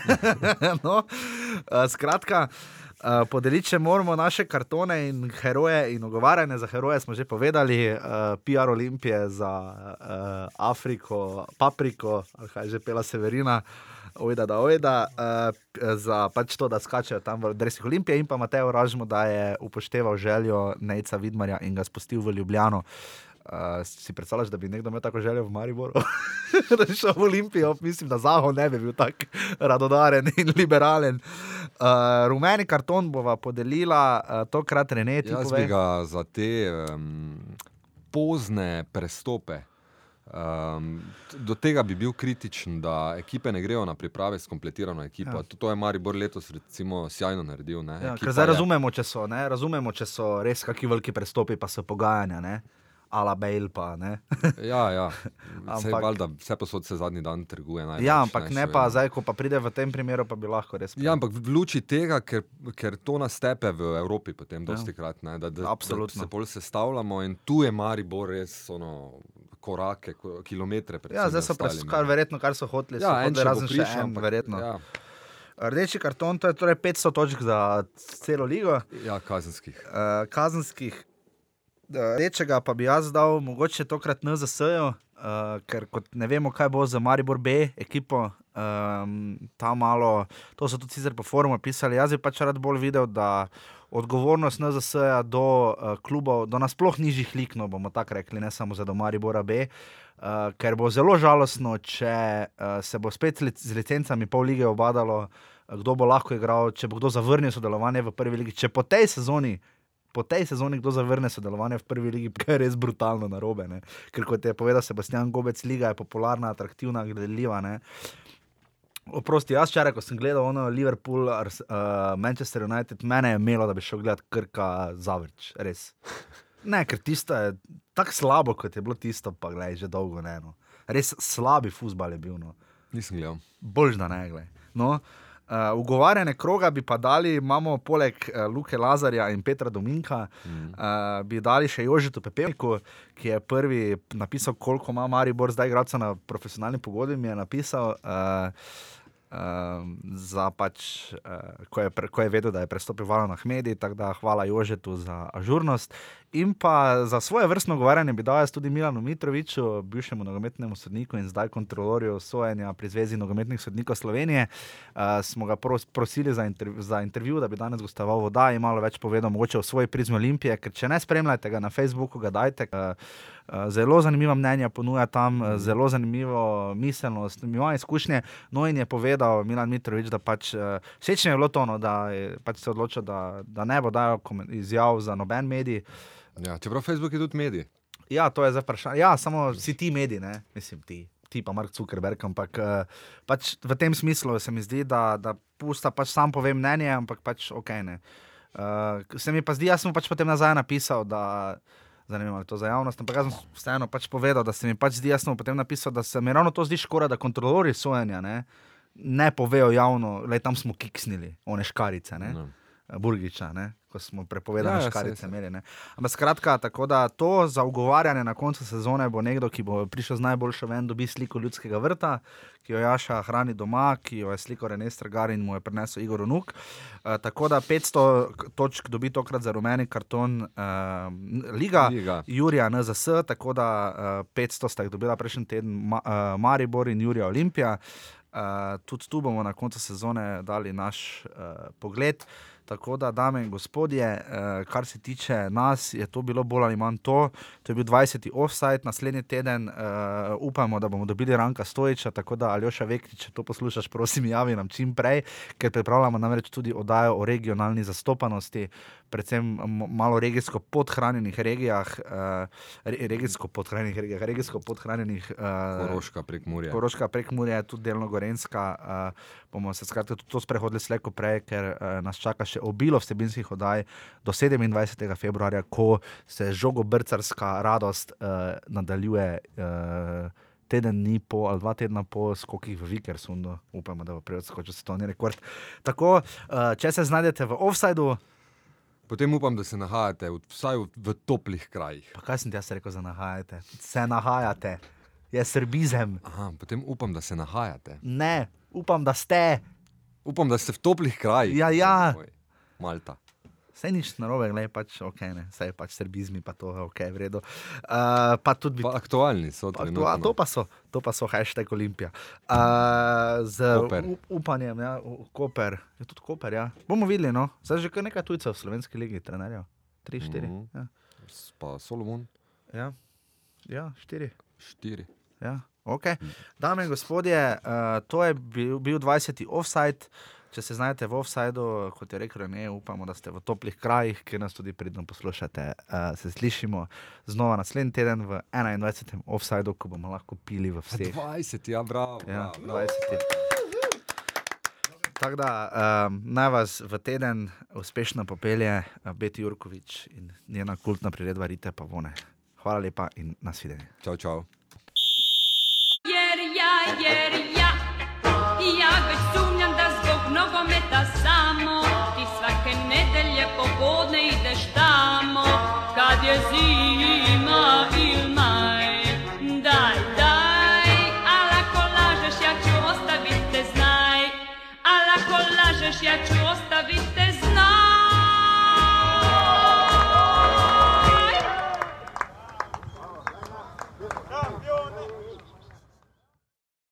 no, a, skratka. Uh, podeliti še moramo naše kartone in heroje, in ogovarjanje za heroje smo že povedali, uh, PR Olimpije za uh, Afriko, Papriko, ali kaj že pela Severina, ojda da ojda, uh, za pač to, da skačejo tam v Dresih Olimpije in pa Mateo Ražmo, da je upošteval željo Nejca Vidmarja in ga spustil v Ljubljano. Uh, si predstavljaš, da bi nekdo imel tako željo v Mariboru, da bi šel v Olimpijo? Mislim, da Zaho ne bi bil tako radodaren in liberalen. Uh, rumeni karton bova podelila, uh, tokrat René, Jaz povej. bi ga za te um, pozne prestope. Um, do tega bi bil kritičen, da ekipe ne grejo na priprave s kompletirano ekipo. Ja. To, to je Maribor letos recimo sjajno naredil. Ne? Ja, zdaj razumemo, če so, ne, razumemo, če so res kakšni veliki prestopi, pa so pogajanja, ne, ala Bale pa ne. Ja, ja. Ampak- valjda, vse posod se zadnji dan trguje. največ, ja, ampak ne še pa vedno. zdaj, ko pa pride v tem primeru, pa bi lahko res. Ja, ampak v luči tega, ker, ker to nastepe v Evropi, potem Ja. dosti krat, ne, da, da, Absolutno. da se bolj sestavljamo in tu je Maribor res ono, korake, ko- kilometre pred Ja, zdaj so pres, kar verjetno, kar so hoteli, so Ja, en hoteli še razen še prišel, en, ampak- verjetno. Ja, Rdeči karton, to je torej 500 točk za celo ligo. ja, kazenskih. uh, kazenskih, rečega pa bi jaz dal, mogoče tokrat NZS-ju, uh, ker kot ne vemo, kaj bo za Maribor B ekipo. Um, malo, to so tudi sicer po forumu pisali. Jaz bi pač rad bolj videl, da odgovornost NZS-ja do uh, klubov, do nasploh nižjih lik, no bomo tako rekli, ne samo za do Maribora B. Uh, ker bo zelo žalostno, če uh, se bo spet z lic- z licencami pol lige obadalo, uh, kdo bo lahko igral, če bo kdo zavrnil sodelovanje v prvi ligi. Če po tej sezoni, po tej sezoni kdo zavrne sodelovanje v prvi ligi, kar je res brutalno narobe. Ne? Ker kot je povedal Sebastian Gobec, liga je popularna, atraktivna, gledljiva. Ne? Oprosti, jaz včeraj, ko sem gledal ono Liverpool, Ars, uh, Manchester United, mene je imelo, da bi šel gledat krka zavrč, res. Ne, ker tisto je tako slabo, kot je bilo tisto, pa gledaj, že dolgo ne. No. Res slabi futbal je bil. No. Nisem gledal. Bož da ne gledaj. No, uh, ugovarjane kroga bi pa dali, imamo poleg uh, Luke Lazarja in Petra Dominka, mm. uh, bi dali še Jožetu Pepelku, ki je prvi napisal, koliko ima Maribor zdaj igralca na profesionalni pogodbi, mi je napisal. Uh, Za pač, uh, ko, je pre, ko je vedel, da je prestopil Valon Ahmedi, tako da hvala Jožetu za ažurnost. In pa za svoje vrstno govorjenje bi dal jaz tudi Milanu Mitroviču, bivšemu nogometnemu sodniku in zdaj kontrolorju sojenja pri Zvezi nogometnih sodnikov Slovenije. Uh, smo ga pros, prosili za, interv, za intervju, da bi danes gostoval voda in malo več povedal mogoče o svoji prizmi Olimpije, ker če ne spremljate ga na Facebooku, ga dajte. Uh, Zelo zanimiva mnenja ponuja tam, zelo zanimivo miselnost, ima izkušnje. No, in je povedal Milan Mitrovič, da pač všeč mi je bilo to, no, da je pač se odločil, da, da ne bo dajal izjav za noben medij. Ja, čeprav Facebook je tudi medij. Ja, to je zdaj vprašanje. Ja, samo si ti mediji, ne? mislim ti. Ti pa Mark Zuckerberg, ampak pač v tem smislu se mi zdi, da, da pusta pač sam povem mnenje, ampak pač ok. Ne. Uh, se mi pa zdi, jaz sem pač potem nazaj napisal, da zanimivo je to za javnost, ampak jaz sem vseeno pač povedal, da se mi pač zdi, jaz sem potem napisal, da se mi ravno to zdi škoda, da kontrolori sojenja ne, ne povejo javno, da tam smo kiksnili, one škarice, ne, no. Burgiča. Ne ko smo prepovedali ja, škarice. Meri, Ampak skratka, tako da to za ugovarjanje na koncu sezone bo nekdo, ki bo prišel z najboljšo ven, dobi sliko ljudskega vrta, ki jo Jaša hrani doma, ki jo je sliko René Stragar in mu je prinesel Igor Nuk. Uh, tako da 500 točk dobi tokrat za rumeni karton uh, Liga, Liga. Jurija NZS, tako da uh, 500 sta jih dobila prejšnji teden Ma, uh, Maribor in Jurija Olimpija. Uh, tudi tu bomo na koncu sezone dali naš uh, pogled. Tako da, dame in gospodje, eh, kar se tiče nas, je to bilo bolj ali manj to. To je bil 20. offside, naslednji teden eh, upamo, da bomo dobili Ranka Stojiča. Tako da, Aljoša Vekti, če to poslušaš, prosim, javi nam čim prej, ker pripravljamo namreč tudi oddajo o regionalni zastopanosti predvsem malo regijsko podhranjenih regijah, uh, regijsko podhranjenih regijah, regijsko podhranjenih. Uh, Koroška prek Murja. Koroška prek Murja, tudi delno Gorenska. Uh, bomo se skratka tudi to sprehodili slejko prej, ker uh, nas čaka še obilo vsebinskih oddaj do 27. februarja, ko se žogobrcarska radost uh, nadaljuje. Uh, Teden dni po, ali dva tedna po skokih v Vikersundu, upamo, da bo prej odskočil svetovni rekord. Tako, če se znajdete v offsajdu, Potem upam, da se nahajate v, vsaj v, v toplih krajih. Pa kaj sem ti jaz rekel, da nahajate? Se nahajate, je srbizem. Aha, potem upam, da se nahajate. Ne, upam, da ste. Upam, da ste v toplih krajih. Ja, ja. Malta. Vse nič narobe, gledaj, pač, okay, vse je pač srbizmi, pa to je ok, v redu. Uh, pa tudi pa aktualni so to. To, to pa so, to pa so hashtag Olimpija. Uh, z up, upanjem, ja, Koper, je tudi Koper, ja. Bomo videli, no, zdaj že kar nekaj tujcev v slovenski ligi, trenerjev. Tri, štiri. Mm -hmm. ja. Pa Solomon. Ja, ja štiri. Štiri. Ja, ok. Dame in gospodje, uh, to je bil, bil 20. offside. Če se znajdete v offsajdu, kot je rekel, ne upamo, da ste v toplih krajih, kjer nas tudi pridno poslušate. Uh, se slišimo znova naslednji teden v 21. offsajdu, ko bomo lahko pili v vseh. 20, ja, bravo. Ja, 20. Tako da um, naj vas v teden uspešno popelje Beti Jurkovič in njena kultna priredba Rite Pavone. Hvala lepa in nasvidenje. Čau, čau. Jer ja, jer ja, ja već sumnjam da zbog nogometa samo. Ti svake nedelje popodne ideš tamo. Kad je zima il maj Daj, daj, al ako lažeš ja ću ostavit te znaj. Al ako lažeš ja ću ostavit te